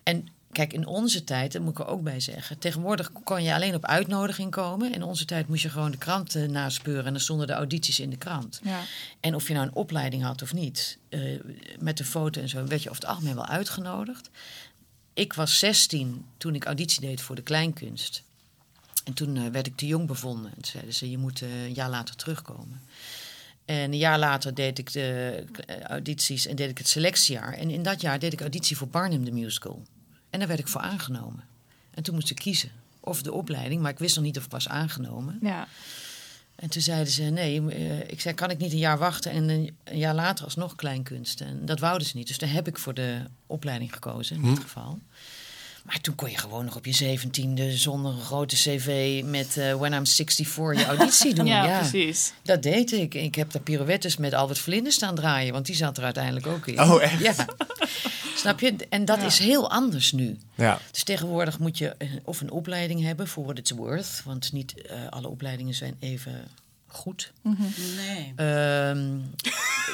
En Kijk, in onze tijd, dat moet ik er ook bij zeggen. Tegenwoordig kon je alleen op uitnodiging komen. In onze tijd moest je gewoon de krant uh, naspeuren. En dan stonden de audities in de krant. Ja. En of je nou een opleiding had of niet. Uh, met de foto en zo werd je over het algemeen wel uitgenodigd. Ik was 16 toen ik auditie deed voor de kleinkunst. En toen uh, werd ik te jong bevonden. En zeiden ze, je moet een jaar later terugkomen. En een jaar later deed ik de audities en deed ik het selectiejaar. En in dat jaar deed ik auditie voor Barnum the Musical. En daar werd ik voor aangenomen. En toen moest ik kiezen. Of de opleiding, maar ik wist nog niet of ik was aangenomen. Ja. En toen zeiden ze, nee, uh, ik zei, kan ik niet een jaar wachten en een, jaar later alsnog kleinkunst. En dat wouden ze niet. Dus daar heb ik voor de opleiding gekozen, in dit hm. geval. Maar toen kon je gewoon nog op je zeventiende zonder een grote cv met uh, When I'm 64 je auditie doen. ja, ja, precies. Dat deed ik. Ik heb daar pirouettes met Albert Vlinder staan draaien, want die zat er uiteindelijk ook in. Oh, echt? Ja. Snap je? En dat ja. is heel anders nu. Ja. Dus tegenwoordig moet je of een opleiding hebben voor what it's worth. Want niet uh, alle opleidingen zijn even goed. Mm -hmm. Nee. Um,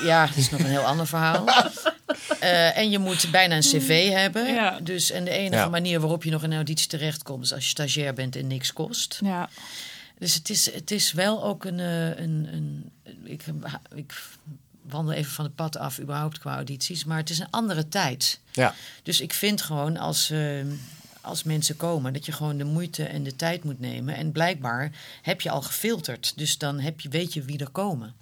ja, dat is nog een heel ander verhaal. Uh, en je moet bijna een cv hebben. Ja. Dus, en de enige ja. manier waarop je nog in een auditie terechtkomt... is als je stagiair bent en niks kost. Ja. Dus het is, het is wel ook een... een, een ik, ik wandel even van het pad af, überhaupt qua audities. Maar het is een andere tijd. Ja. Dus ik vind gewoon als, uh, als mensen komen... dat je gewoon de moeite en de tijd moet nemen. En blijkbaar heb je al gefilterd. Dus dan heb je, weet je wie er komen.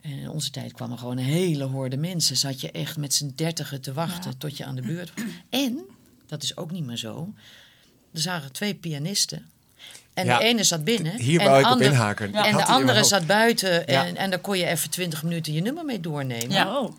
En in onze tijd kwam er gewoon een hele horde mensen. Zat je echt met z'n dertigen te wachten ja. tot je aan de beurt was. En, dat is ook niet meer zo... er zagen twee pianisten... En ja, de ene zat binnen. Hier en wou ik ander, op inhaken. Ja. En de andere zat buiten. En, ja. en daar kon je even twintig minuten je nummer mee doornemen. Ja. Oh.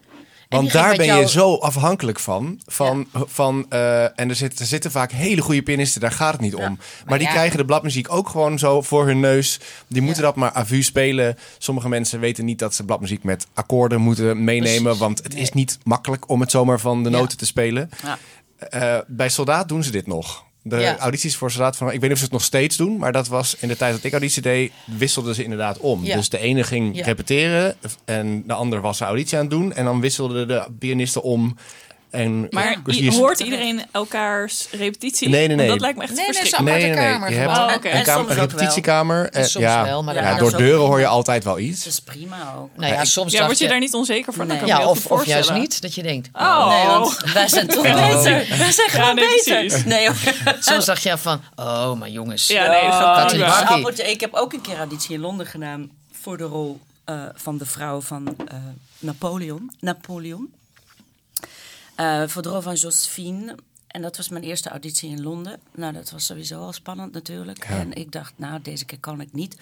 Want daar ben jou... je zo afhankelijk van. van, ja. van uh, en er zitten, er zitten vaak hele goede pianisten, daar gaat het niet om. Maar, maar die krijgen de bladmuziek ook gewoon zo voor hun neus. Die moeten dat maar à vue spelen. Sommige mensen weten niet dat ze bladmuziek met akkoorden moeten meenemen. Precies. Want het nee. is niet makkelijk om het zomaar van de noten te spelen. Uh, bij Soldaat doen ze dit nog. De Ja. audities voor Soldaat van... Ik weet niet of ze het nog steeds doen, maar dat was in de tijd dat ik auditie deed, wisselden ze inderdaad om. Ja. Dus de ene ging Ja. repeteren en de ander was de auditie aan het doen. En dan wisselden de pianisten om. En Maar dus is- hoort iedereen elkaars repetitie? Nee, nee, nee. Want dat lijkt me echt Nee, nee, verschrikkelijk. Nee, nee, nee. kamer Je hebt. Oh, een, En kamer, een repetitiekamer. En soms ja, wel, maar ja, dat- dat door ook deuren prima. hoor je altijd wel Dat iets. is prima ook. Nou ja, soms Ja, dacht word je daar niet onzeker van? Dat kan Ja, of, of juist niet. Dat je denkt. Oh. Nee, want wij zijn toch beter. Wij zijn gewoon nee, beter. Nee. Soms dacht je van, oh, maar jongens. Ja, nee, dat dat. Ik heb ook een keer auditie in Londen gedaan voor de rol eh, van de vrouw van eh, Napoleon. Napoleon. Eh, voor de rol van Josephine. En dat was mijn eerste auditie in Londen. Nou, dat was sowieso al spannend natuurlijk. En ik dacht, nou, deze keer kan ik niet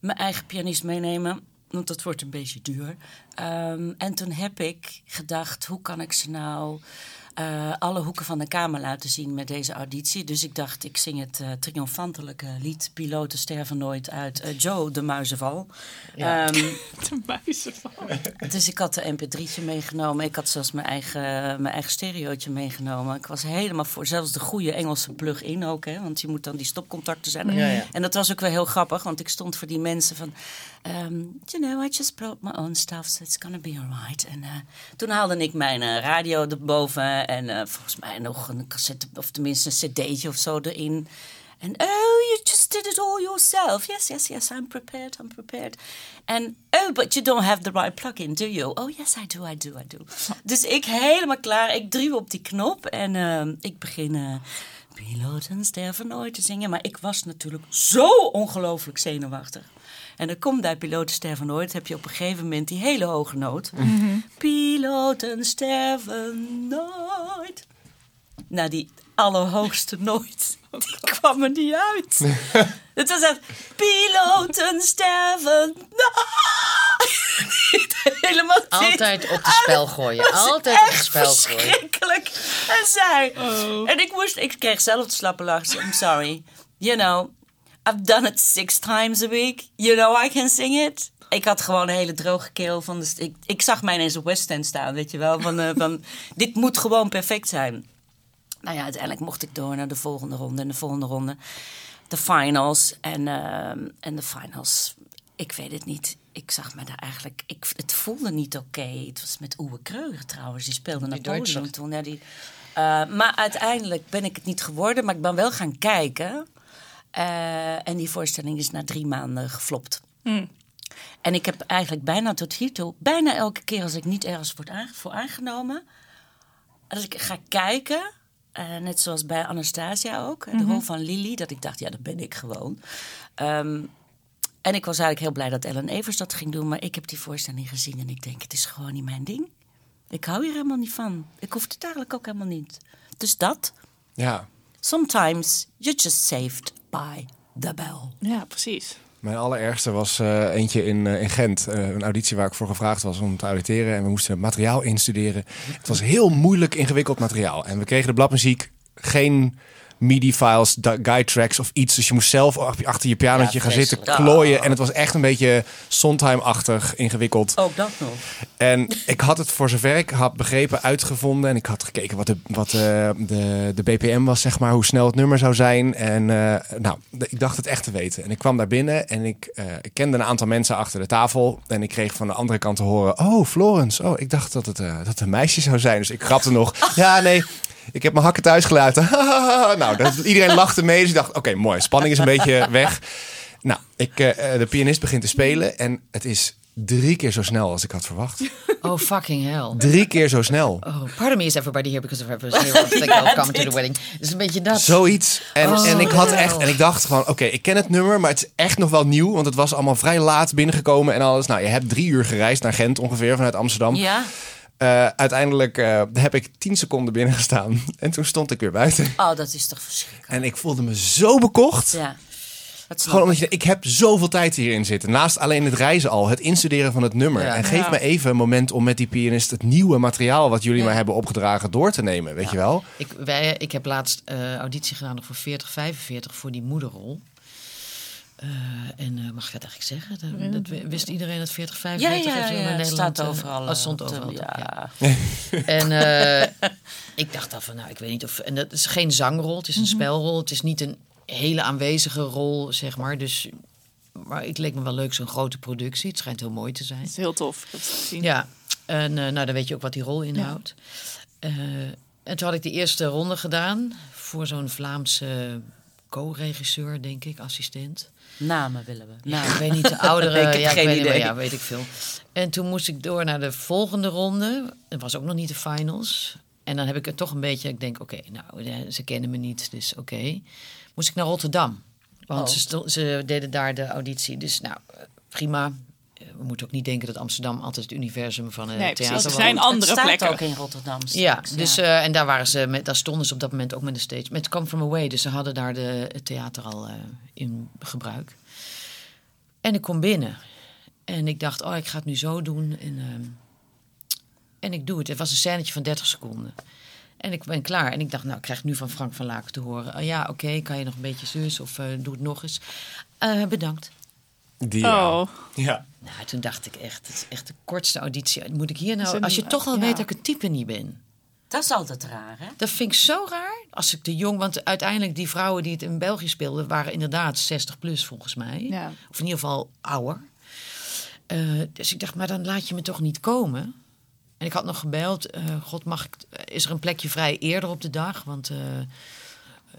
mijn eigen pianist meenemen. Want dat wordt een beetje duur. Ehm, en toen heb ik gedacht, hoe kan ik ze nou eh, alle hoeken van de kamer laten zien met deze auditie. Dus ik dacht, ik zing het eh, triomfantelijke lied Piloten sterven nooit uit eh, Joe de Muizenval. Ehm, De muizen van. dus ik had de mp3'tje meegenomen. Ik had zelfs mijn eigen, mijn eigen stereootje meegenomen. Ik was helemaal voor, zelfs de goede Engelse plug-in ook. Hè, want je moet dan die stopcontacten zijn. Ja, ja. En dat was ook wel heel grappig. Want ik stond voor die mensen van... ehm, you know, I just brought my own stuff. So it's gonna be alright. En eh, toen haalde ik mijn eh, radio erboven. En eh, volgens mij nog een cassette... Of tenminste een cd'tje of zo erin. En oh, you just did it all yourself. Yes, yes, yes, I'm prepared, I'm prepared. En oh, but you don't have the right plug-in, do you? Oh, yes, I do, I do, I do. Dus ik helemaal klaar. Ik duw op die knop en ehm, ik begin... eh Piloten sterven nooit te zingen. Maar ik was natuurlijk zo ongelooflijk zenuwachtig. En dan komt bij Piloten sterven nooit. heb je op een gegeven moment die hele hoge noot. Piloten sterven nooit. Nou, die allerhoogste nooit. Die kwam er niet uit. Het was echt... Piloten sterven nooit. Helemaal dit. Altijd op het spel gooien. Altijd op het echt spel gooien. verschrikkelijk. En zij. Oh. En ik moest, ik kreeg zelf de slappe lach. I'm sorry. You know, I've done it six times a week. You know I can sing it. Ik had gewoon een hele droge keel. Van de, ik, ik zag mij ineens op West End staan, weet je wel. Van, eh, van, dit moet gewoon perfect zijn. Nou ja, uiteindelijk mocht ik door naar de volgende ronde. En de volgende ronde, de finals. En, ehm, en de finals, ik weet het niet. Ik zag me daar eigenlijk... Ik, het voelde niet oké. Het was met Uwe Kreuger trouwens. Die speelde Napoleon Duitser. toen. Ja, die, eh, maar uiteindelijk ben ik het niet geworden. Maar ik ben wel gaan kijken. Eh, en die voorstelling is na drie maanden geflopt. En ik heb eigenlijk bijna tot hiertoe... Bijna elke keer als ik niet ergens word aange- voor aangenomen... Als ik ga kijken, eh, net zoals bij Anastasia ook, de rol van Lily, dat ik dacht, ja, dat ben ik gewoon. Ehm, en ik was eigenlijk heel blij dat Ellen Evers dat ging doen, maar ik heb die voorstelling gezien en ik denk, het is gewoon niet mijn ding. Ik hou hier helemaal niet van. Ik hoef het eigenlijk ook helemaal niet. Dus dat. Ja, Sometimes you're just saved by the bell. Ja, precies. Mijn allerergste was eh, eentje in, eh, in Gent. Eh, een auditie waar ik voor gevraagd was om te auditeren. En we moesten het materiaal instuderen. Het was heel moeilijk ingewikkeld materiaal. En we kregen de bladmuziek geen MIDI-files, guide tracks of iets. Dus je moest zelf ach- achter je pianotje Ja, gaan zitten klooien. En het was echt een beetje Sondheim-achtig ingewikkeld. Ook dat nog. En ik had het voor zover ik had begrepen uitgevonden. En ik had gekeken wat de, wat eh, de, de BPM was, zeg maar. Hoe snel het nummer zou zijn. En eh, nou, de- ik dacht het echt te weten. En ik kwam daar binnen en ik, eh, ik kende een aantal mensen achter de tafel. En ik kreeg van de andere kant te horen... Oh, Florence. Oh, ik dacht dat het, dat het een meisje zou zijn. Dus ik grapte nog. Ja, nee... Ik heb mijn hakken thuis gelaten. nou, dat, iedereen lachte mee. Dus ik dacht, oké, mooi. Spanning is een beetje weg. Nou, ik, eh, eh, de pianist begint te spelen. En het is drie keer zo snel als ik had verwacht. Oh, fucking hell. Drie keer zo snel. Oh, pardon me is everybody here because of everyone's here. Of coming to the wedding. Dus een beetje dat. Zoiets. En, Oh, en ik had echt, en ik dacht gewoon, oké, ik ken het nummer, maar het is echt nog wel nieuw, want het was allemaal vrij laat binnengekomen en alles. Nou, je hebt drie uur gereisd naar Gent ongeveer vanuit Amsterdam. Ja? Eh, uiteindelijk eh, heb ik tien seconden binnengestaan en toen stond ik weer buiten. Oh, dat is toch verschrikkelijk. En ik voelde me zo bekocht. Ja. Gewoon omdat ik. je, ik heb zoveel tijd hierin zitten. Naast alleen het reizen al, het instuderen van het nummer. Ja. en geef Ja. me even een moment om met die pianist het nieuwe materiaal wat jullie Ja. mij hebben opgedragen door te nemen, weet Ja. je wel? Ik, wij, ik heb laatst eh, auditie gedaan nog voor 40, 45 voor die moederrol. Eh, en eh, mag ik dat eigenlijk zeggen? Dat, dat wist iedereen dat 40, Ja, 45 ja, heeft ja, in het Nederland. staat eh, overal. het stond overal. ja. Ja. En, eh, Ik dacht dan van, nou, ik weet niet of... En dat is geen zangrol, het is een spelrol. Het is niet een hele aanwezige rol, zeg maar. Dus, maar het leek me wel leuk, zo'n grote productie. Het schijnt heel mooi te zijn. Dat is heel tof. Ik heb het gezien. Ja, en eh, nou, dan weet je ook wat die rol inhoudt. Eh, en toen had ik de eerste ronde gedaan voor zo'n Vlaamse co-regisseur, denk ik, assistent. Namen willen we. Ja, Namen. ik weet niet, de oudere, Ik heb ja, ik geen weet niet, idee. ja, weet ik veel. En toen moest ik door naar de volgende ronde. Het was ook nog niet de finals. En dan heb ik het toch een beetje, ik denk, oké, nou, ze kennen me niet, dus oké. Moest ik naar Rotterdam. Want Oh. ze, ze deden daar de auditie. Dus nou, eh, prima. Eh, We moeten ook niet denken dat Amsterdam altijd het universum van een Nee, precies. theater Er was. zijn Het andere staat plekken. ook in Rotterdam. Ja, dus, eh, en daar, waren ze met, daar stonden ze op dat moment ook met de stage. Met Come From Away, dus ze hadden daar de, het theater al eh, in gebruik. En ik kom binnen. En ik dacht, oh, ik ga het nu zo doen. En, ehm, en ik doe het. Het was een scènetje van 30 seconden. En ik ben klaar. En ik dacht, nou, ik krijg nu van Frank van Laken te horen. Oh, ja, oké, kan je nog een beetje zus of eh, doe het nog eens. Eh, bedankt. Die, Oh, ja. Nou, toen dacht ik echt, het is echt de kortste auditie. Moet ik hier nou, als je toch al ja. weet dat ik het type niet ben. Dat is altijd raar, hè? Dat vind ik zo raar. Als ik de jong, want uiteindelijk die vrouwen die het in België speelden, waren inderdaad 60 plus volgens mij. Ja. Of in ieder geval ouder. Eh, dus ik dacht, maar dan laat je me toch niet komen. En ik had nog gebeld, eh, god mag ik, is er een plekje vrij eerder op de dag? Want eh,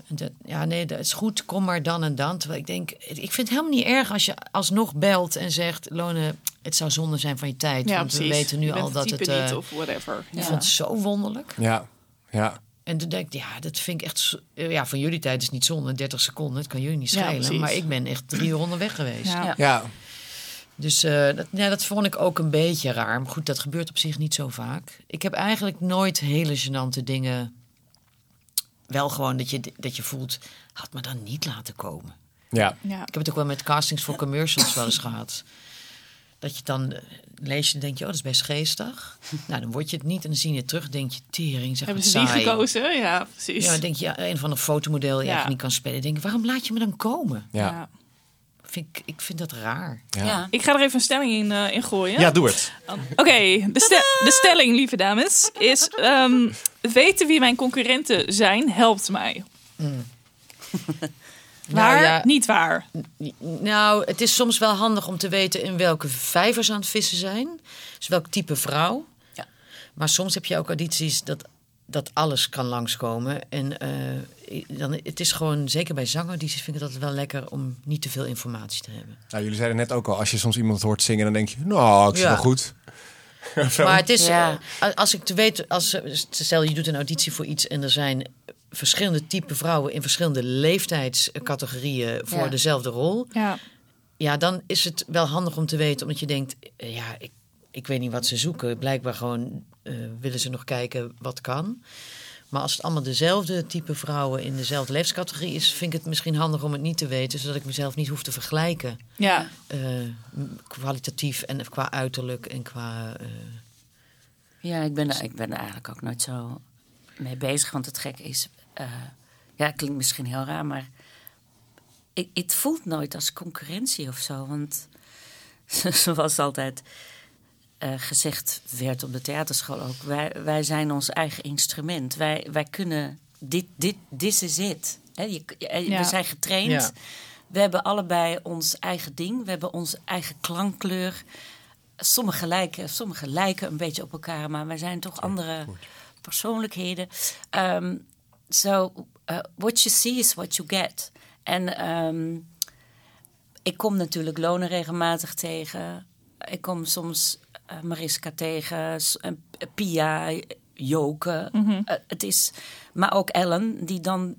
dat, ja, nee, dat is goed, kom maar dan en dan. Terwijl ik denk, ik vind het helemaal niet erg als je alsnog belt en zegt, Lone, het zou zonde zijn van je tijd. ja, want precies. we weten nu Je bent al dat type het... eh, niet of whatever. Ik vond het zo wonderlijk. Ja. Ja. En toen denk ik, ja, dat vind ik echt... eh, Ja, van jullie tijd is niet zonde, 30 seconden. Het kan jullie niet schelen. maar ik ben echt drie uur onderweg geweest. Ja. Ja. Ja. Dus eh, dat, ja, dat vond ik ook een beetje raar. Maar goed, dat gebeurt op zich niet zo vaak. Ik heb eigenlijk nooit hele gênante dingen... Wel gewoon dat je, dat je voelt, had me dan niet laten komen. Ja. Ja. Ik heb het ook wel met castings voor commercials wel eens gehad. Dat je dan eh, lees je en denk je, oh, dat is best geestig. Nou, dan word je het niet en dan zie je het terug. denk je, tering, zeg Hebben ze die saai. gekozen? Ja, precies. Ja, dan denk je, ja, een van een fotomodel die Ja. eigenlijk niet kan spelen. denk ik, waarom laat je me dan komen? Ja. Ja. Vind ik, ik vind dat raar. Ja. Ja. Ik ga er even een stelling in, eh, in gooien. Ja, doe het. Oké, de, ste- de stelling, lieve dames, is... ehm, weten wie mijn concurrenten zijn, helpt mij. Waar, Nou ja, niet waar. Nou, het is soms wel handig om te weten in welke vijvers aan het vissen zijn. Dus welk type vrouw. Ja. Maar soms heb je ook audities dat, dat alles kan langskomen. En eh, dan, het is gewoon, zeker bij zangaudities vind ik het altijd wel lekker om niet te veel informatie te hebben. Nou, jullie zeiden net ook al, als je soms iemand hoort zingen, dan denk je, nou, ik zie Ja. wel goed. Maar het is, Ja. eh, als ik te weet, als, eh, stel je doet een auditie voor iets en er zijn verschillende type vrouwen in verschillende leeftijdscategorieën voor Ja. dezelfde rol. Ja, Ja, dan is het wel handig om te weten, omdat je denkt, eh, ja, ik, ik weet niet wat ze zoeken. Blijkbaar gewoon willen ze nog kijken wat kan. Maar als het allemaal dezelfde type vrouwen in dezelfde leeftijdscategorie is, vind ik het misschien handig om het niet te weten, zodat ik mezelf niet hoef te vergelijken. ja. eh, kwalitatief en qua uiterlijk en qua. eh, Ja, ik ben, er, ik ben er eigenlijk ook nooit zo mee bezig. Want het gekke is... eh, ja, het klinkt misschien heel raar, maar... Ik, het voelt nooit als concurrentie of zo. Want zoals altijd eh, gezegd werd op de theaterschool ook... Wij, wij zijn ons eigen instrument. Wij, wij kunnen... Dit, dit, this is it. Hè, je, je- Ja. We zijn getraind. Ja. We hebben allebei ons eigen ding. We hebben onze eigen klankkleur. Sommige lijken, sommige lijken een beetje op elkaar, maar wij zijn toch andere persoonlijkheden. Ehm, so, uh, what you see is what you get. En ehm, ik kom natuurlijk Lonen regelmatig tegen. Ik kom soms eh, Mariska tegen, Pia, Joke. Eh, het is, maar ook Ellen, die dan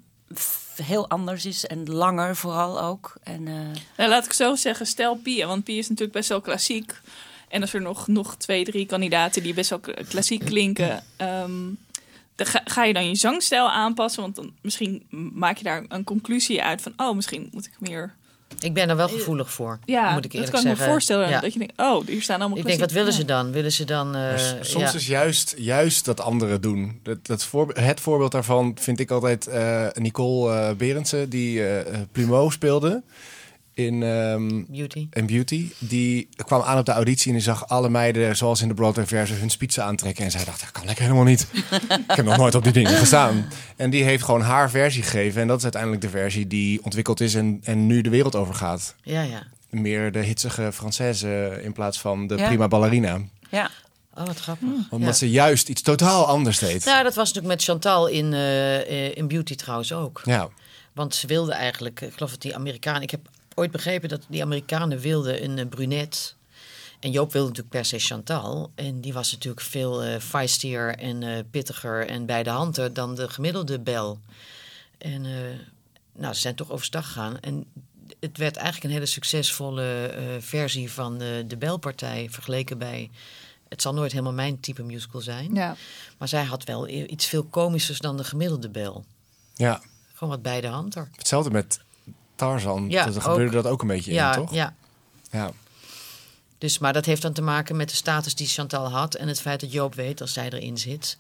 heel anders is en langer vooral ook. En, eh, Nou, laat ik zo zeggen, stel Pia, want Pia is natuurlijk best wel klassiek. En als er nog, nog twee, drie kandidaten die best wel klassiek klinken, ehm, dan ga, ga je dan je zangstijl aanpassen? Want dan misschien maak je daar een conclusie uit van, oh, misschien moet ik meer. Ik ben er wel gevoelig voor. Ja, moet ik dat eerlijk kan ik me zeggen. voorstellen. Ja. Dat je denkt, oh, hier staan allemaal Ik denk, wat willen ze dan? Willen ze dan. eh, soms ja. is juist, juist dat anderen doen. Dat, dat voor, het voorbeeld daarvan vind ik altijd eh, Nicole eh Berendsen, die eh Plumeau speelde. In, ehm, Beauty. in Beauty. Die kwam aan op de auditie en die zag alle meiden, zoals in de Broadway-versie, hun spitsen aantrekken. En zij dacht, dat kan ik helemaal niet. ik heb nog nooit op die dingen gestaan. En die heeft gewoon haar versie gegeven. En dat is uiteindelijk de versie die ontwikkeld is en, en nu de wereld overgaat. Ja, ja. Meer de hitsige Française in plaats van de Ja. prima ballerina. Ja. Oh, wat grappig. Omdat Ja. ze juist iets totaal anders deed. Nou, dat was natuurlijk met Chantal in, eh, eh, in Beauty trouwens ook. Ja. Want ze wilden eigenlijk, ik geloof dat die Amerikanen... Ik heb ooit begrepen dat die Amerikanen wilden een eh, brunette. En Joop wilde natuurlijk per se Chantal. En die was natuurlijk veel eh feistier en eh, pittiger en bij de hand dan de gemiddelde Bel. En eh, nou, ze zijn toch overstag gegaan. En het werd eigenlijk een hele succesvolle eh, versie van eh, de Belpartij vergeleken bij... Het zal nooit helemaal mijn type musical zijn. Ja. Maar zij had wel iets veel komischers dan de gemiddelde Bel. ja. Gewoon wat bij de hand er. Hetzelfde met Tarzan. Ja, dat ook. gebeurde dat ook een beetje Ja, in, toch? ja. Ja. Dus, maar dat heeft dan te maken met de status die Chantal had. En het feit dat Joop weet, als zij erin zit,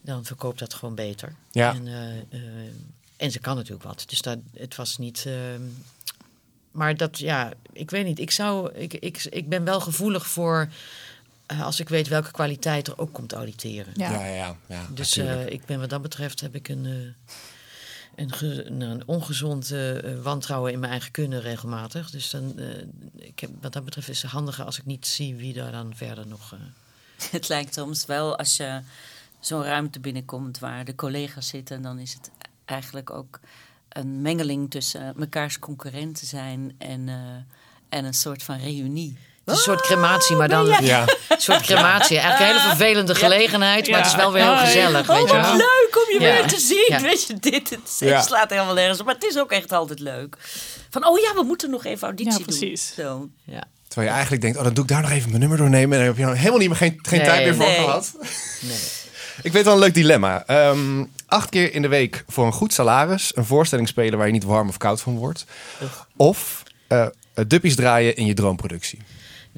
dan verkoopt dat gewoon beter. Ja. En, eh, eh, en ze kan natuurlijk wat. Dus dat, het was niet. ehm, maar dat, ja, ik weet niet. Ik, zou, ik, ik, ik ben wel gevoelig voor. eh, als ik weet welke kwaliteit er ook komt auditeren. Ja. Ja, ja, Dus eh, ik ben wat dat betreft heb ik een, eh, een, een, ongezond eh, wantrouwen in mijn eigen kunnen regelmatig. Dus dan, eh, ik heb, wat dat betreft is het handiger als ik niet zie wie daar dan verder nog. eh, Het lijkt soms wel als je zo'n ruimte binnenkomt waar de collega's zitten, dan is het eigenlijk ook een mengeling tussen mekaars concurrenten zijn en, en een soort van reunie. Het is een soort crematie, maar dan ja. een soort crematie. Eigenlijk een hele vervelende gelegenheid, maar het is wel weer heel gezellig, Oh, weet je wat wel. leuk om je Ja. weer te zien. Ja. Weet je, dit het, slaat helemaal nergens op. Maar het is ook echt altijd leuk. Van, oh ja, we moeten nog even auditie Ja, precies. doen. Zo. Ja. Terwijl je eigenlijk denkt, oh, dan doe ik daar nog even mijn nummer doornemen. En dan heb je dan helemaal niet meer geen, geen Nee. tijd meer voor Nee. gehad. Nee. Ik weet wel een leuk dilemma. Ehm, acht keer in de week voor een goed salaris een voorstelling spelen waar je niet warm of koud van wordt. Of eh duppies draaien in je droomproductie.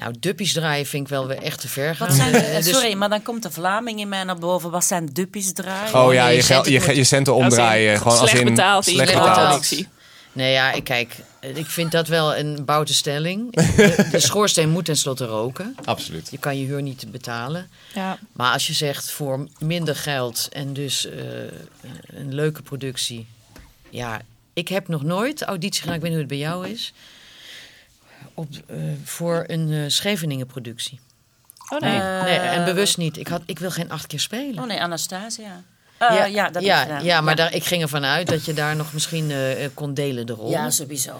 Nou, duppies draaien vind ik wel weer echt te ver gaan. Wat zijn, Eh, dus- sorry, maar dan komt de Vlaming in mij naar boven. Wat zijn duppies draaien? Oh ja, nee, je, je je, je centen Als omdraaien. Gewoon als slecht in betaald in slecht betaald. Nee, ja, ik- kijk, eh, ik vind dat wel een boute stelling. De, de schoorsteen moet tenslotte roken. Absoluut. Je kan je huur niet betalen. Ja. Maar als je zegt voor minder geld en dus eh, een leuke productie. Ja, ik heb nog nooit auditie gedaan, ik weet niet hoe het bij jou is. Op, eh, voor een eh Scheveningen productie. Oh nee. Eh, nee, en bewust niet. Ik, had, ik wil geen acht keer spelen. Oh nee, Anastasia. Eh, ja, dat heb ik ja, ja, maar Daar, ik ging ervan uit dat je daar nog misschien kon delen de rol. Ja, sowieso.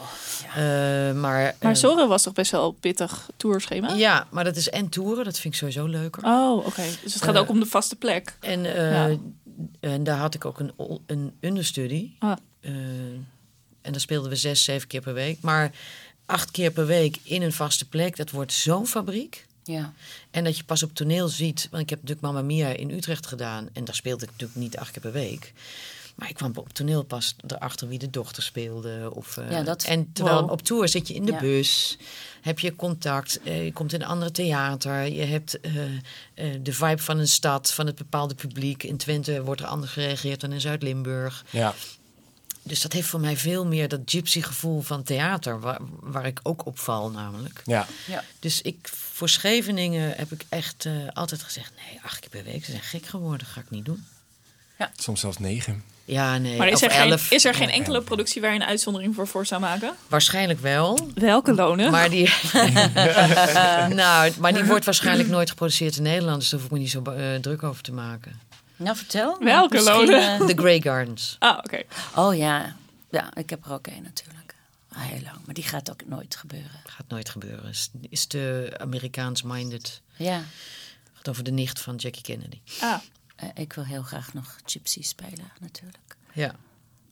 Ja. Eh, maar maar Zorro was toch best wel een pittig tourschema? Ja, maar dat is en toeren, dat vind ik sowieso leuker. Oh, oké. Dus het gaat ook om de vaste plek. En, eh, Ja. en daar had ik ook een, een understudy. Ah. Eh, en daar speelden we zes, zeven keer per week. Maar acht keer per week in een vaste plek, dat wordt zo'n fabriek. ja. En dat je pas op toneel ziet. Want ik heb natuurlijk Mamma Mia in Utrecht gedaan. En daar speelde ik natuurlijk niet acht keer per week. Maar ik kwam op toneel pas erachter wie de dochter speelde. Of, eh, Ja, dat- en terwijl Wow. op tour zit je in de Ja. bus. Heb je contact. eh, je komt in een andere theater. Je hebt eh, eh, de vibe van een stad. Van het bepaalde publiek. In Twente wordt er anders gereageerd dan in Zuid-Limburg. Ja. Dus dat heeft voor mij veel meer dat gypsy gevoel van theater. Waar, waar ik ook op val namelijk. ja. ja. Dus ik, voor Scheveningen heb ik echt eh, altijd gezegd... nee, acht keer per week, ze zijn gek geworden, ga ik niet doen. Soms zelfs negen. Ja, nee, Maar is er, geen, elf. is er geen enkele productie waar je een uitzondering voor voor zou maken? Waarschijnlijk wel, Welke lonen? maar die... nou, maar die wordt waarschijnlijk nooit geproduceerd in Nederland... dus daar hoef ik me niet zo eh, druk over te maken. Nou, vertel. Welke Misschien, lonen? eh, The Grey Gardens. Ah, oké. oh ja. Ja, ik heb er ook één natuurlijk. Al heel lang. Maar die gaat ook nooit gebeuren. Gaat nooit gebeuren. Is, is te Amerikaans-minded. Ja. Gaat over de nicht van Jackie Kennedy. Ah, Eh, ik wil heel graag nog Gypsy spelen, natuurlijk. Ja.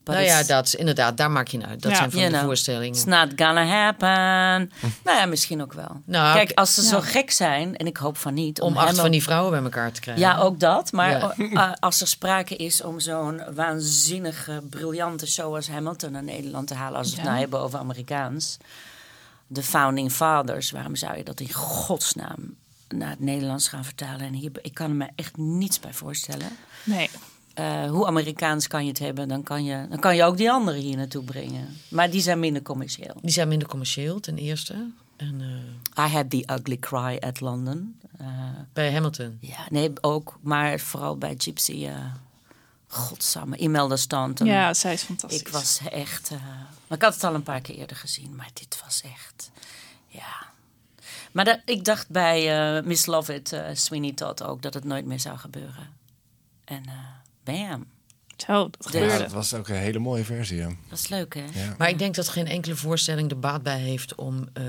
But nou ja, dat, inderdaad, daar maak je nou uit. Dat Ja. zijn van You de know, voorstellingen. It's not gonna happen. nou ja, misschien ook wel. Nou, Kijk, als ze zo Ja. gek zijn, en ik hoop van niet... Om hem acht ook- van die vrouwen bij elkaar te krijgen. Ja, ook dat. Maar Ja. als er sprake is om zo'n waanzinnige, briljante show als Hamilton naar Nederland te halen, als we het nou hebben over Amerikaans. De Founding Fathers, waarom zou je dat in godsnaam naar het Nederlands gaan vertalen? En hier, ik kan er me echt niets bij voorstellen. nee. Eh, hoe Amerikaans kan je het hebben, dan kan je, dan kan je ook die anderen hier naartoe brengen. Maar die zijn minder commercieel. Die zijn minder commercieel, ten eerste. En eh, I had the ugly cry at London. Eh, bij Hamilton. ja, nee, ook. Maar vooral bij Gypsy. eh godsamme, Imelda Stanton. Ja, zij is fantastisch. Ik was echt. eh, maar ik had het al een paar keer eerder gezien, maar dit was echt. Ja. Maar dat, ik dacht bij eh, Miss Lovett, Sweeney Todd ook, dat het nooit meer zou gebeuren. En eh bam. Zo, dat Ja, Ja, gebeurde. dat was ook een hele mooie versie. Ja. Dat is leuk, hè? Ja. Maar ik denk dat geen enkele voorstelling er baat bij heeft om eh,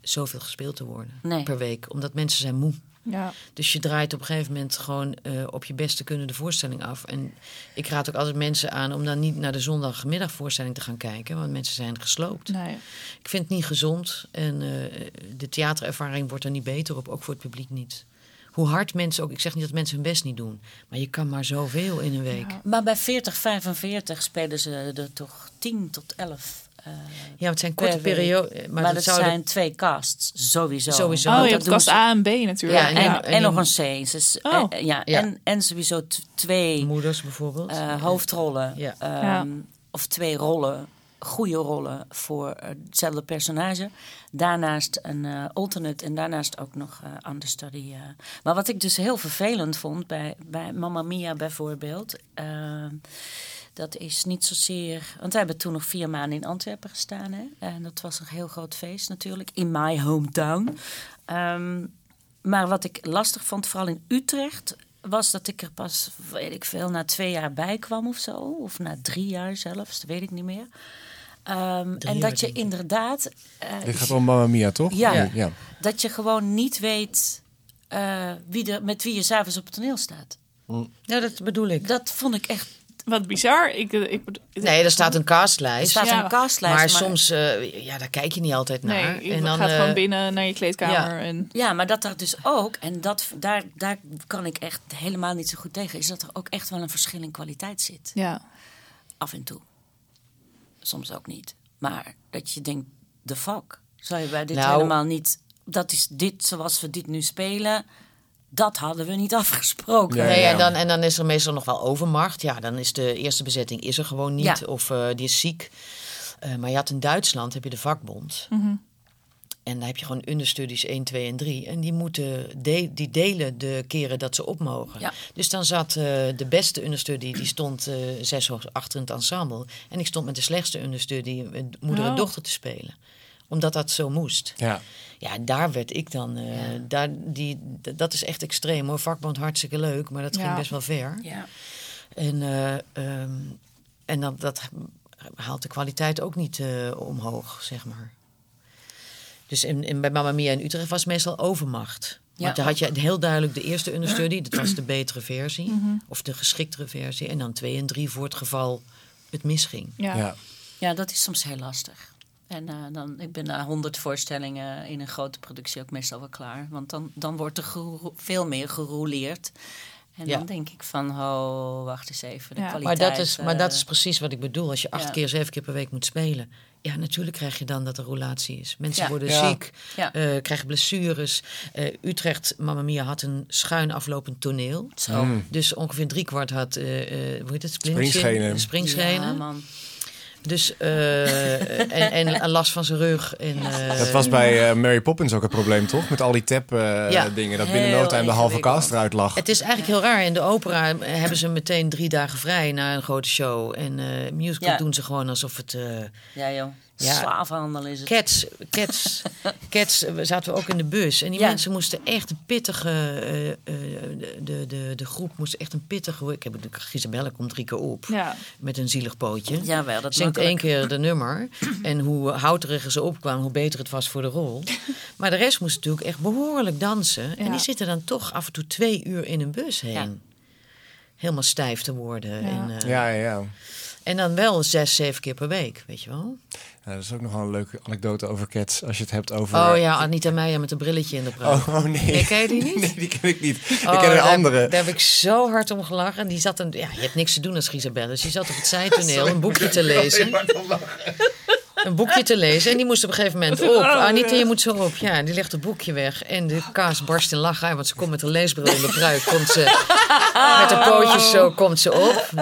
zoveel gespeeld te worden Nee. per week. Omdat mensen zijn moe. Ja. Dus je draait op een gegeven moment gewoon eh, op je beste kunnen de voorstelling af. En ik raad ook altijd mensen aan om dan niet naar de zondagmiddagvoorstelling te gaan kijken. Want mensen zijn gesloopt. Nee. Ik vind het niet gezond. En eh, de theaterervaring wordt er niet beter op, ook voor het publiek niet. Hoe hard mensen ook, ik zeg niet dat mensen hun best niet doen. Maar je kan maar zoveel in een week. Ja, Maar bij 40, 45 spelen ze er toch 10 tot 11. eh, het zijn korte perioden. Maar, maar dat dat zou zijn twee casts, sowieso. Sowieso. Oh, je dat hebt kast A en B natuurlijk. Ja, En, en- en, en nog een C. Dus, Oh. eh, ja, Ja. En, en sowieso twee moeders bijvoorbeeld. eh, hoofdrollen. Ja. ehm, Ja. Of twee rollen, goede rollen voor eh, hetzelfde personage. Daarnaast een eh, alternate en daarnaast ook nog eh understudy. Maar wat ik dus heel vervelend vond bij, bij Mamma Mia bijvoorbeeld... dat is niet zozeer... Want wij hebben toen nog vier maanden in Antwerpen gestaan. Hè? En dat was een heel groot feest natuurlijk. In my hometown. Ehm, maar wat ik lastig vond, vooral in Utrecht, was dat ik er pas, weet ik veel, na twee jaar bij kwam of zo. Of na drie jaar zelfs, dat weet ik niet meer. Ehm, en dat je inderdaad. eh, Dit gaat om Mamma Mia, toch? Ja. ja. ja. dat je gewoon niet weet eh, wie er, met wie je s'avonds op het toneel staat. Ja, dat bedoel ik. Dat vond ik echt. Wat bizar. Ik, eh, ik, Nee, er staat een Er castlijst. staat Ja. een castlijst. maar, soms, eh, ja, daar kijk je niet altijd naar. Nee, je en dan, gaat eh, gewoon binnen naar je kleedkamer. En, Ja, maar dat er dus ook, en dat, daar, daar kan ik echt helemaal niet zo goed tegen, is dat er ook echt wel een verschil in kwaliteit zit. ja. Af en toe. Soms ook niet. Maar dat je denkt, de fuck, zou je bij dit Nou- helemaal niet... Dat is dit zoals we dit nu spelen, dat hadden we niet afgesproken. Nee, ja. en, dan, en dan is er meestal nog wel overmacht. Ja, dan is de eerste bezetting is er gewoon niet. Ja. Of eh, die is ziek. Eh, maar je had in Duitsland heb je de vakbond. En daar heb je gewoon understudies 1, 2 en 3. En die moeten de- die delen de keren dat ze op mogen. Ja. Dus dan zat eh, de beste understudy, die stond eh, zes hoog achter in het ensemble. En ik stond met de slechtste understudy, eh, moeder en Oh. dochter, te spelen. Omdat dat zo moest. Ja. Ja, daar werd ik dan. eh, daar, die, d- dat is echt extreem hoor. Vakbond hartstikke leuk, maar dat ging best wel ver. Ja. En, eh, ehm, en dat, dat haalt de kwaliteit ook niet eh, omhoog, zeg maar. Dus in, in, bij Mamma Mia in Utrecht was het meestal overmacht. Ja. Want dan had je heel duidelijk de eerste understudy, dat was de betere versie. Mhm. Of de geschiktere versie. En dan twee en drie voor het geval het misging. Ja. Ja. Ja, dat is soms heel lastig. En eh, dan, ik ben na honderd voorstellingen in een grote productie ook meestal wel klaar. Want dan, dan wordt er veel meer gerouleerd. En Ja. dan denk ik van, oh, wacht eens even, de Ja. kwaliteit. Maar dat, is, maar dat eh, is precies wat ik bedoel. Als je acht ja. keer, zeven keer per week moet spelen. Ja, natuurlijk krijg je dan dat er roulatie is. Mensen Ja. worden Ja. ziek, Ja. eh, krijgen blessures. Eh, Utrecht, Mamma Mia, had een schuin aflopend toneel. Zo. Mm. Dus ongeveer driekwart had, eh, eh, hoe heet het? Springschenen. Springschenen. Ja, man. Dus, eh, en, en een last van zijn rug. En, eh, Dat was bij eh, Mary Poppins ook het probleem, toch? Met al die tap eh, Ja. dingen. Dat binnen no time de halve cast eruit lag. Het is eigenlijk heel raar. In de opera hebben ze meteen drie dagen vrij na een grote show. En eh musical Ja. doen ze gewoon alsof het... eh, Ja, joh. Ja. Slavenhandel is het. Cats, Cats, Cats, we zaten we ook in de bus. En die Ja. mensen moesten echt een pittige, eh, eh, de, de, de groep moest echt een pittige, ik heb de Gisabelle komt drie keer op. Ja. Met een zielig pootje. Jawel, dat Zingt makkelijk. één keer de nummer. En hoe houteriger ze opkwamen, hoe beter het was voor de rol. Maar de rest moest natuurlijk echt behoorlijk dansen. En Ja. die zitten dan toch af en toe twee uur in een bus heen. Ja. Helemaal stijf te worden. Ja. En, eh, Ja, ja, ja. en dan wel zes, zeven keer per week, weet je wel. Ja, dat is ook nog wel een leuke anekdote over Cats. Als je het hebt over... Oh ja, Anita Meijer met een brilletje in de praat. Oh, oh, nee. Nee, ken je die niet? Nee, die ken ik niet. ik Oh, ken een daar- andere. Daar heb ik zo hard om gelachen. Die zat een, ja, je hebt niks te doen als Gisabelle. Dus die zat op het zijtoneel een boekje te lezen. een boekje te lezen. En die moest op een gegeven moment op. Anita, je moet zo op. Ja, die legt het boekje weg. En de kaas barst in lachen. Want ze komt met een leesbril in de pruik. Komt ze met de pootjes zo komt ze op.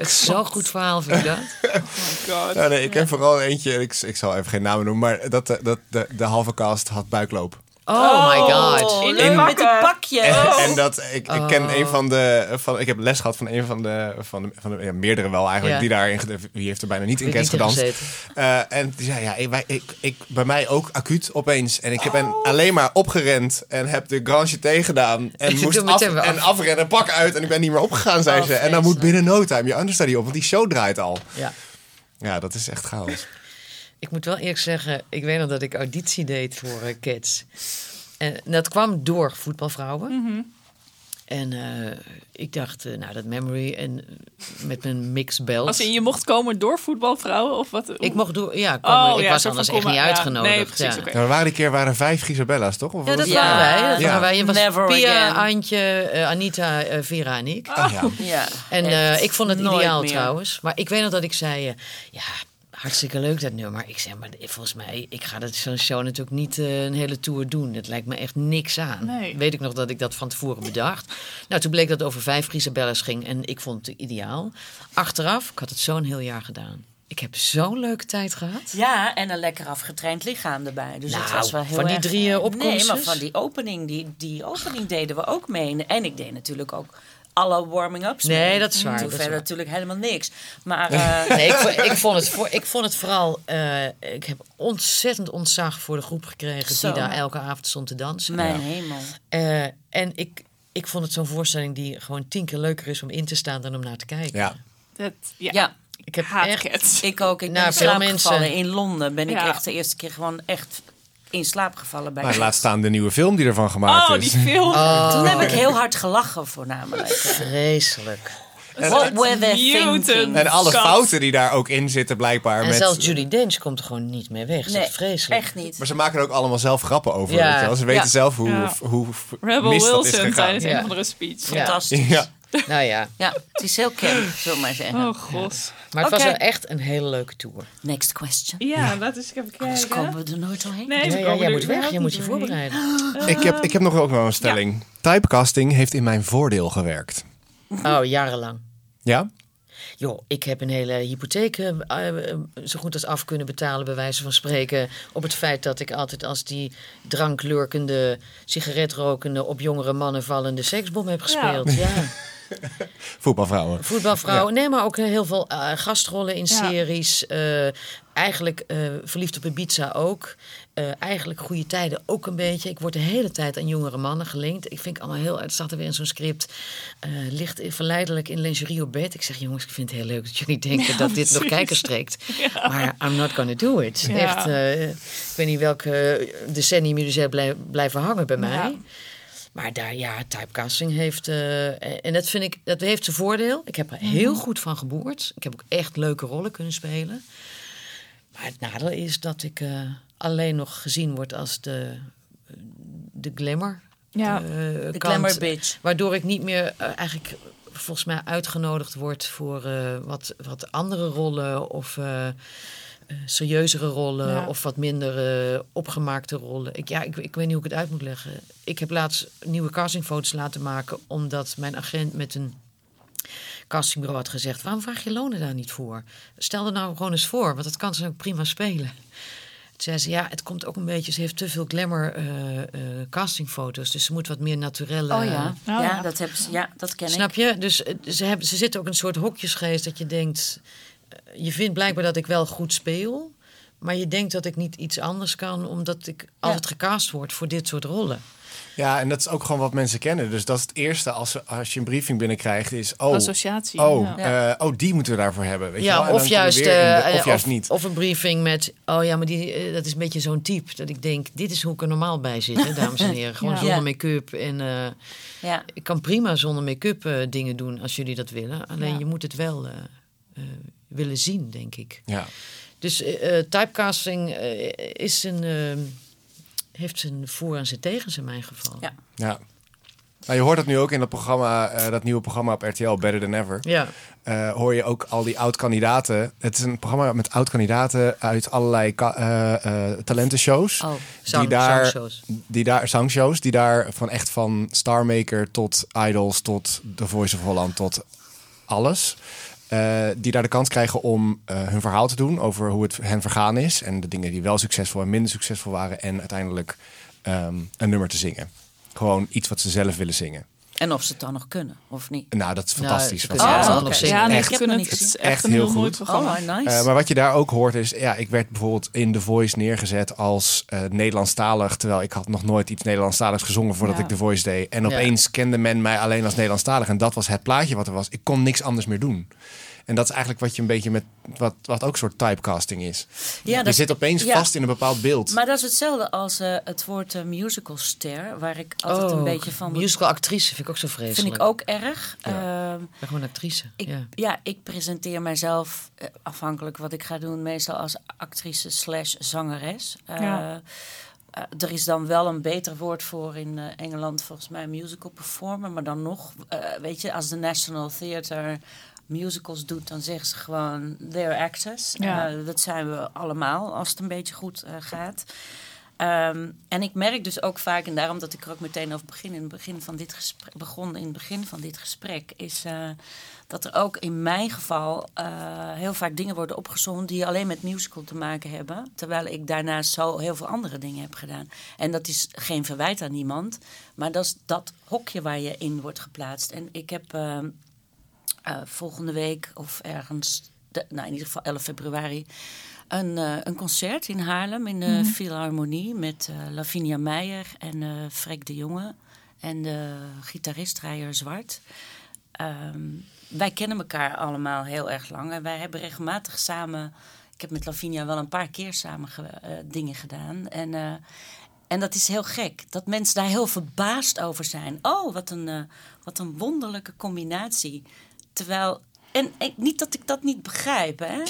Het is zo'n goed verhaal, vind ik dat. God. Ja, nee, ik ken vooral eentje, ik, ik zal even geen namen noemen, maar dat, de- dat de, de halve cast had buikloop. Oh, my god. In een pakje. En, en dat, ik, ik ken Oh. een van de, van, ik heb les gehad van een van de, van de, van de ja, meerdere wel eigenlijk, Ja. die daarin, wie heeft er bijna niet in heb niet gedanst. Eh, en die zei, ja, ik, wij- ik, ik, bij mij ook acuut opeens. En ik ben Oh. alleen maar opgerend en heb de grand jeté gedaan. En Ik moest af, en afrennen, pak uit. En ik ben niet meer opgegaan, zei Oh, ze. En dan moet binnen no time je understudy op, want die show draait al. Ja. Ja, dat is echt chaos. Ik moet wel eerlijk zeggen, ik weet nog dat ik auditie deed voor eh, Kids. En dat kwam door voetbalvrouwen. En eh, ik dacht, eh, nou dat memory en met mijn mix belt. Als in je mocht komen door voetbalvrouwen of wat? Ik mocht door, ja, komen. Oh, ik ja, was anders echt niet ja, uitgenodigd. nee, precies, ja. Ja, we waren die keer waren er vijf Gisabella's, toch? Of Ja, dat waren wij. Dat Ja. waren wij. Je was Never Pia, again. Antje, Anita, Vera en ik. Oh, ja. Ja, En eh, ik vond het Nooit ideaal meer. trouwens. Maar ik weet nog dat ik zei, ja, hartstikke leuk dat nummer. Ik zeg, maar volgens mij, ik ga dat zo'n show natuurlijk niet eh, een hele tour doen. Dat lijkt me echt niks aan. Nee. Weet ik nog dat ik dat van tevoren bedacht. Nou, toen bleek dat het over vijf Grisabelles ging en ik vond het ideaal. Achteraf, ik had het zo'n heel jaar gedaan. Ik heb zo'n leuke tijd gehad. Ja, en een lekker afgetraind lichaam erbij. Dus het Nou, was wel heel van die erg- drie, eh, Nee, maar van die opening, die, die opening deden we ook mee. En ik deed natuurlijk ook alle warming-ups Nee, dat is waar, Toen verder natuurlijk helemaal niks. Maar eh, Nee, ik, vo- ik, vond het voor, ik vond het vooral. eh, ik heb ontzettend ontzag voor de groep gekregen Zo. die daar elke avond stond te dansen. mijn hemel. Eh, en ik, ik vond het zo'n voorstelling die gewoon tien keer leuker is om in te staan dan om naar te kijken. Ja. Dat, ja. Ja, Ik heb Haat echt. Ik ook. Ik Nou, ben in veel mensen-. In Londen ben ik echt de eerste keer gewoon echt in slaap gevallen bij Maar laat staan de nieuwe film die ervan gemaakt Oh, is. die film. Toen heb ik heel hard gelachen voornamelijk. Vreselijk. What were they Mutant. thinking? En alle fouten die daar ook in zitten, blijkbaar. En met, zelfs Judy Dench komt er gewoon niet meer weg. Dat is Nee, echt vreselijk. echt niet. Maar ze maken er ook allemaal zelf grappen over. Ja. weet je wel. Ze weten Ja. zelf hoe, Ja. hoe Rebel mis dat is Wilson gegaan. tijdens een Ja. of andere speech. Ja. Fantastisch. Nou ja, Ja, het is heel camp, zullen we maar zeggen. Oh god. maar het was Oké. wel echt een hele leuke tour. Next question. Ja, laat eens even Anders kijken. komen we er nooit doorheen. Nee, Ja, we ja, komen jij er moet weg, je moet je voorbereiden. Ik, heb, ik heb nog ook wel een stelling. Typecasting heeft in mijn voordeel gewerkt. Oh, jarenlang. Ja? Joh, ik heb een hele hypotheek eh, eh, zo goed als af kunnen betalen, bij wijze van spreken. Op het feit dat ik altijd als die dranklurkende, sigaretrokende, op jongere mannen vallende seksbom heb gespeeld. Ja. Voetbalvrouwen. Voetbalvrouw. Nee, maar ook heel veel eh, gastrollen in Ja. series. eh, eigenlijk eh, verliefd op Ibiza ook. Eh, eigenlijk goede tijden ook een beetje. Ik word de hele tijd aan jongere mannen gelinkt. Ik vind het allemaal heel... Het staat er weer in zo'n script. eh licht verleidelijk in lingerie op bed. Ik zeg, jongens, ik vind het heel leuk dat jullie denken dat dit nog kijkers trekt. Maar I'm not gonna do it. Ja. Echt, eh, ik weet niet welke decennium jullie zijn blij- blijven hangen bij mij. Maar daar, ja, typecasting heeft. eh, en dat vind ik, dat heeft zijn voordeel. Ik heb er heel goed van geboerd. Ik heb ook echt leuke rollen kunnen spelen. Maar het nadeel is dat ik eh, alleen nog gezien word als de, de glamour. Ja. eh, De kant. glamour bitch. Waardoor ik niet meer eigenlijk volgens mij uitgenodigd word voor wat, wat andere rollen of serieuzere rollen Ja. of wat minder eh, opgemaakte rollen. Ik, ja, ik, ik weet niet hoe ik het uit moet leggen. Ik heb laatst nieuwe castingfoto's laten maken omdat mijn agent met een castingbureau had gezegd: waarom vraag je lonen daar niet voor? Stel er nou gewoon eens voor, want dat kan ze ook prima spelen. Toen zei ze, ja, het komt ook een beetje... Ze heeft te veel glamour eh, eh, castingfoto's. Dus ze moet wat meer naturelle... Oh ja, Oh ja, ja. Dat, hebben ze, ja dat ken Snap ik. je? Dus eh, ze, hebben, ze zitten ook een soort hokjesgeest dat je denkt... eh, je vindt blijkbaar dat ik wel goed speel... maar je denkt dat ik niet iets anders kan... omdat ik altijd gecast word voor dit soort rollen. Ja, en dat is ook gewoon wat mensen kennen. Dus dat is het eerste als, ze- als je een briefing binnenkrijgt is... Oh, Associatie. oh, ja. eh, oh, die moeten we daarvoor hebben. Weet je wel? Ja, dan of juist, de- eh, of juist of, niet. of een briefing met... oh ja, maar die, eh, dat is een beetje zo'n type... dat ik denk, dit is hoe ik er normaal bij zit, hè, dames en heren. Gewoon Ja. zonder make-up en... eh, Ja. Ik kan prima zonder make-up eh, dingen doen als jullie dat willen. Alleen Ja. je moet het wel eh, eh, willen zien, denk ik. Ja. Dus eh, eh, typecasting eh, is een, heeft zijn voor- en zijn tegens in mijn geval. Ja. Ja. Nou, je hoort dat nu ook in dat programma, eh, dat nieuwe programma op RTL, Better Than Ever. Ja. Eh, hoor je ook al die oud-kandidaten. Het is een programma met oud-kandidaten uit allerlei eh, eh, talentenshows. Oh, Zang, die daar, zangshows. die daar, zangshows, die daar van echt van Starmaker tot Idols tot The Voice of Holland tot alles. Eh, die daar de kans krijgen om eh, hun verhaal te doen over hoe het hen vergaan is. En de dingen die wel succesvol en minder succesvol waren. En uiteindelijk ehm, een nummer te zingen. Gewoon iets wat ze zelf willen zingen. En of ze het dan nog kunnen, of niet. Nou, dat is fantastisch. wat kunnen ze- Oh. Ja, nee, Echt. ik kunnen Ik het. heb Het is echt een heel goed. programma. Oh, nice. Eh, maar wat je daar ook hoort is, ja, ik werd bijvoorbeeld in The Voice neergezet als eh, Nederlandstalig, terwijl ik had nog nooit iets Nederlandstaligs gezongen voordat Ja. ik The Voice deed. En Ja. opeens kende men mij alleen als Nederlandstalig en dat was het plaatje wat er was. Ik kon niks anders meer doen. En dat is eigenlijk wat je een beetje met, wat, wat ook een soort typecasting is. Ja, je dat- zit opeens ja. vast in een bepaald beeld. Maar dat is hetzelfde als eh, het woord eh, musicalster, waar ik altijd een Oh, beetje van... Musical actrice vind ik ook zo vreselijk. vind ik ook erg. Ehm, Ik ben gewoon actrice. Ik, ja. ja. ik presenteer mijzelf eh, afhankelijk wat ik ga doen, meestal als actrice slash zangeres. Eh, Ja. er is dan wel een beter woord voor in eh, Engeland, volgens mij musical performer. Maar dan nog, eh, weet je, als de National Theatre musicals doet, dan zeggen ze gewoon they're actors. Ja. Eh, dat zijn we allemaal, als het een beetje goed eh, gaat. Ehm, en ik merk dus ook vaak, en daarom dat ik er ook meteen over begin, in het begin van dit gesprek, begon in het begin van dit gesprek, is eh, dat er ook in mijn geval heel vaak dingen worden opgezomd die alleen met musical te maken hebben. Terwijl ik daarnaast zo heel veel andere dingen heb gedaan. En dat is geen verwijt aan niemand, maar dat is dat hokje waar je in wordt geplaatst. En ik heb ehm, eh, volgende week of ergens, de, nou in ieder geval 11 februari, een, eh, een concert in Haarlem in de Philharmonie met eh, Lavinia Meijer en Freek de Jonge en de gitarist Rijer Zwart. Ehm, wij kennen elkaar allemaal heel erg lang en wij hebben regelmatig samen. Ik heb met Lavinia wel een paar keer samen ge- dingen gedaan. En, en dat is heel gek. Dat mensen daar heel verbaasd over zijn. Oh, wat een, wat een wonderlijke combinatie. Terwijl. En ik, niet dat ik dat niet begrijp, hè?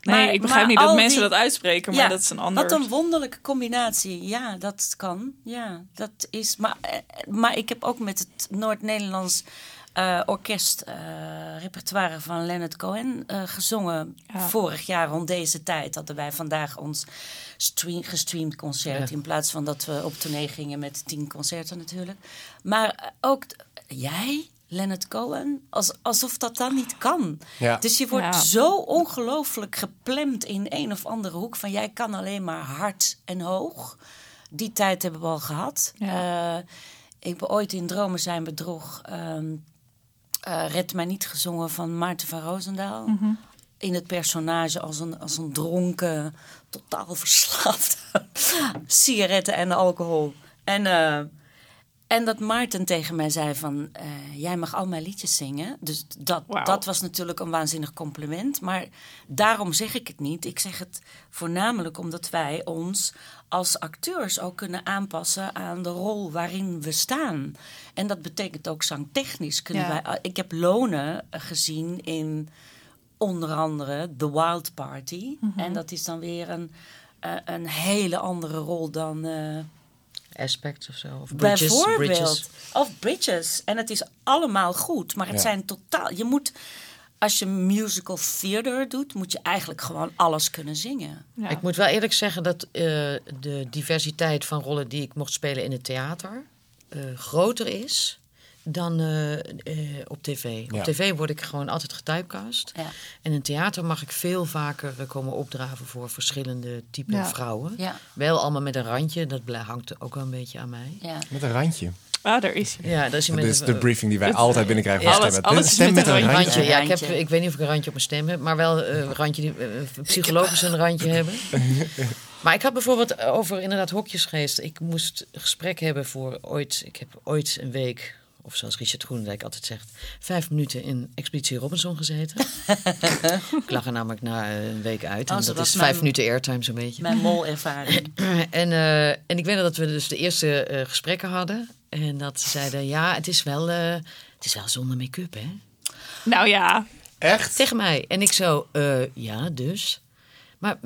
Nee, ik begrijp niet dat mensen die- dat uitspreken, maar dat is een ander. Wat een wonderlijke combinatie. Ja, dat kan. Ja, dat is. Maar, eh, maar ik heb ook met het Noord-Nederlands eh, orkest eh, repertoire van Leonard Cohen gezongen. Ja. Vorig jaar rond deze tijd hadden wij vandaag ons stream, gestreamd concert. Ja. In plaats van dat we op tournee gingen met tien concerten natuurlijk. Maar ook jij. Leonard Cohen, als, alsof dat dan niet kan. Ja. Dus je wordt Ja. zo ongelooflijk geplemd in een of andere hoek van jij kan alleen maar hard en hoog. Die tijd hebben we al gehad. Ja. Eh, ik ben ooit in Dromen zijn bedrog. ehm eh, Red mij niet gezongen van Maarten van Roosendaal. In het personage als een, als een dronken, totaal verslaafd sigaretten en alcohol. En, eh, en dat Maarten tegen mij zei van, eh, jij mag al mijn liedjes zingen. Dus dat, dat was natuurlijk een waanzinnig compliment. Maar daarom zeg ik het niet. Ik zeg het voornamelijk omdat wij ons als acteurs ook kunnen aanpassen aan de rol waarin we staan. En dat betekent ook zangtechnisch. Kunnen Ja. wij, ik heb Lonen gezien in onder andere The Wild Party. Mhm. En dat is dan weer een, eh, een hele andere rol dan... eh, Aspects of zo. Of bridges. Bijvoorbeeld. bridges. Of bridges. En het is allemaal goed. Maar het Ja. zijn totaal... Je moet... Als je musical theater doet, moet je eigenlijk gewoon alles kunnen zingen. Ja. Ik moet wel eerlijk zeggen dat eh, de diversiteit van rollen die ik mocht spelen in het theater eh, groter is dan eh, eh, op tv. Ja. Op tv word ik gewoon altijd getypecast. Ja. En in theater mag ik veel vaker eh, komen opdraven voor verschillende typen Ja. vrouwen. Ja. Wel allemaal met een randje, dat hangt ook wel een beetje aan mij. Ja. Met een randje. Ah, daar is hij. Ja, dat is is de briefing die wij het- altijd binnenkrijgen van stemmen. alles stem met met een een randje. ja, ik, heb, ik weet niet of ik een randje op mijn stem heb, maar wel eh, een randje die psychologisch een randje hebben. Maar ik had bijvoorbeeld over inderdaad hokjesgeest. Ik moest gesprek hebben voor ooit. Ik heb ooit een week, of zoals Richard Groenendijk altijd zegt, vijf minuten in Expeditie Robinson gezeten. ik lag er namelijk na een week uit. Oh, En zo dat is mijn- vijf minuten airtime zo'n beetje. Mijn molervaring. En, eh, en ik weet dat we dus de eerste eh, gesprekken hadden. En dat ze zeiden, ja, het is wel, eh, het is wel zonder make-up, hè? Nou ja, Echt? Tegen mij. En ik zo, eh, ja, dus. Maar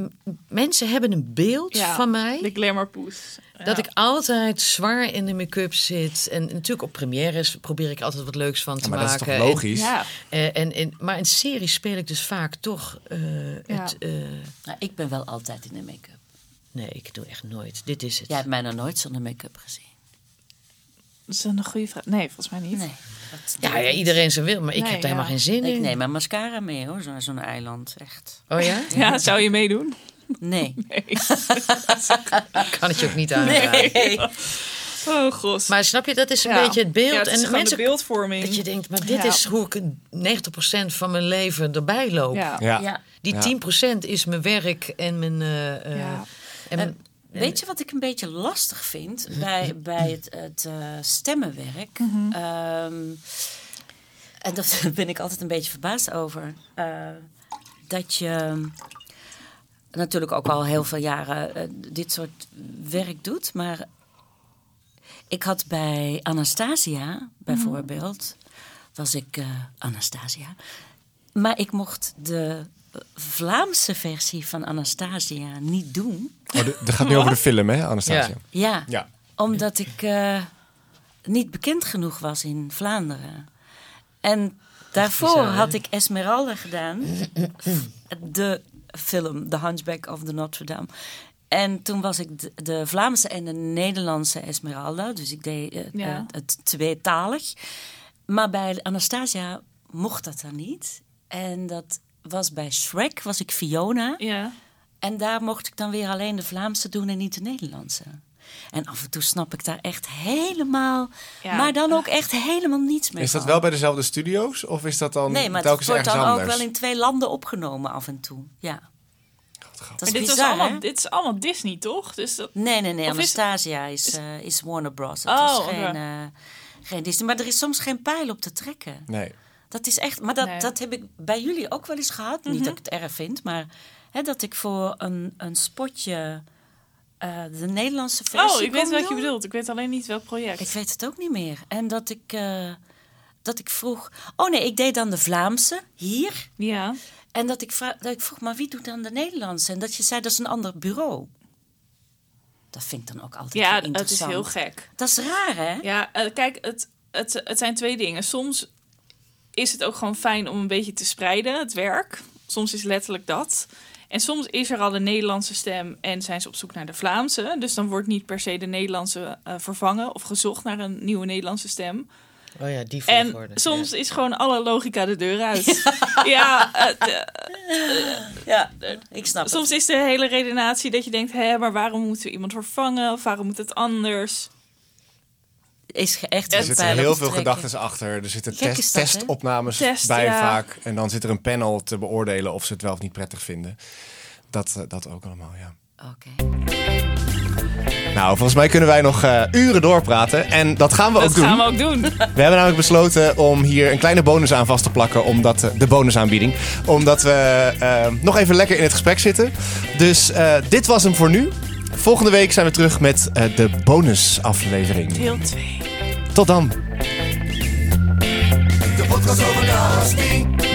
mensen hebben een beeld Ja, van mij. De glamourpoes. Dat Ja. ik altijd zwaar in de make-up zit. En natuurlijk op premières probeer ik altijd wat leuks van te maar dat is maken. toch logisch? Ja, En, eh, en, en, maar in series speel ik dus vaak toch eh, het... eh, Nou, ik ben wel altijd in de make-up. nee, ik doe echt nooit. Dit is het. Jij hebt mij nog nooit zonder make-up gezien. Dat is een goede vraag. Nee, volgens mij niet. Nee. Ja, ja, iedereen zijn wil, maar ik Nee, heb daar helemaal geen zin Ik in. neem mijn mascara mee hoor, zo- zo'n eiland. Echt. Oh ja? Ja, zou je meedoen? Nee. Kan het je ook niet aanraden. Nee. Oh, god. Maar snap je, dat is een Ja. beetje het beeld. Ja, het is en gewoon mensen de beeldvorming. dat je denkt, maar dit Ja. is hoe ik een 90% van mijn leven erbij loop. Ja. Ja. Ja. Die Ja. 10% is mijn werk en mijn... eh, eh, Ja. en, En Weet je wat ik een beetje lastig vind bij, bij het, het eh, stemmenwerk? Ehm, en daar ben ik altijd een beetje verbaasd over. eh, dat je natuurlijk ook al heel veel jaren eh, dit soort werk doet. Maar ik had bij Anastasia bijvoorbeeld, was ik Anastasia. Maar ik mocht de Vlaamse versie van Anastasia niet doen. Oh, de- dat gaat nu over de film, hè, Anastasia? Ja. Ja, Ja. omdat ik eh, niet bekend genoeg was in Vlaanderen. En daarvoor bizar, had ik Esmeralda gedaan. de film The Hunchback of the Notre Dame. En toen was ik de, de Vlaamse en de Nederlandse Esmeralda. Dus ik deed eh, Ja. eh, het tweetalig. Maar bij Anastasia mocht dat dan niet. En dat was bij Shrek, was ik Fiona. Ja. En daar mocht ik dan weer alleen de Vlaamse doen en niet de Nederlandse. En af en toe snap ik daar echt helemaal, Ja. maar dan ook echt helemaal niets meer Is dat van. wel bij dezelfde studio's? Of is dat dan Nee, maar het wordt dan anders? ook wel in twee landen opgenomen af en toe. Ja. Dat is Maar dit, bizar, allemaal, hè? dit is allemaal Disney, toch? Dus dat, Nee, nee, nee. Of Anastasia is, eh, is Warner Bros. Het Oh, is geen, eh, geen Disney. Maar er is soms geen pijl op te trekken. Nee. Dat is echt, maar dat, Nee. dat heb ik bij jullie ook wel eens gehad. Mhm. Niet dat ik het erg vind, maar hè, dat ik voor een, een spotje eh, de Nederlandse versie. oh, ik weet wat je bedoelt. Ik weet alleen niet welk project. Ik weet het ook niet meer. En dat ik, eh, dat ik vroeg. Oh nee, ik deed dan de Vlaamse hier. Ja. En dat ik, dat ik vroeg, maar wie doet dan de Nederlandse? En dat je zei, dat is een ander bureau. Dat vind ik dan ook altijd Ja, wel het is interessant. heel gek. Dat is raar, hè? Ja, eh, kijk, het, het, het zijn twee dingen. Soms is het ook gewoon fijn om een beetje te spreiden, het werk. Soms is letterlijk dat. En soms is er al een Nederlandse stem en zijn ze op zoek naar de Vlaamse. Dus dan wordt niet per se de Nederlandse eh, vervangen of gezocht naar een nieuwe Nederlandse stem. Oh ja, die En soms is gewoon alle logica de deur uit. ja, eh, de- Ja, ik snap het. soms is de hele redenatie dat je denkt: hé, maar waarom moeten we iemand vervangen? Of waarom moet het anders? Is echt Er een zitten heel veel gedachten achter. Er zitten test, dat, testopnames Test, bij ja. vaak. En dan zit er een panel te beoordelen of ze het wel of niet prettig vinden. Dat, eh, dat ook allemaal, ja. Oké. Nou, volgens mij kunnen wij nog eh, uren doorpraten. En dat gaan we Dat ook doen. gaan we ook doen. We hebben namelijk besloten om hier een kleine bonus aan vast te plakken. Omdat, eh, de bonusaanbieding. Omdat we nog even lekker in het gesprek zitten. Dus eh, dit was hem voor nu. Volgende week zijn we terug met eh, de bonusaflevering. Deel 2. Tot dan.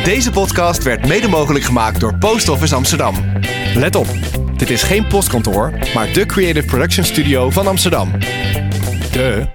Deze podcast werd mede mogelijk gemaakt door Post Office Amsterdam. Let op, dit is geen postkantoor, maar de creative production studio van Amsterdam. De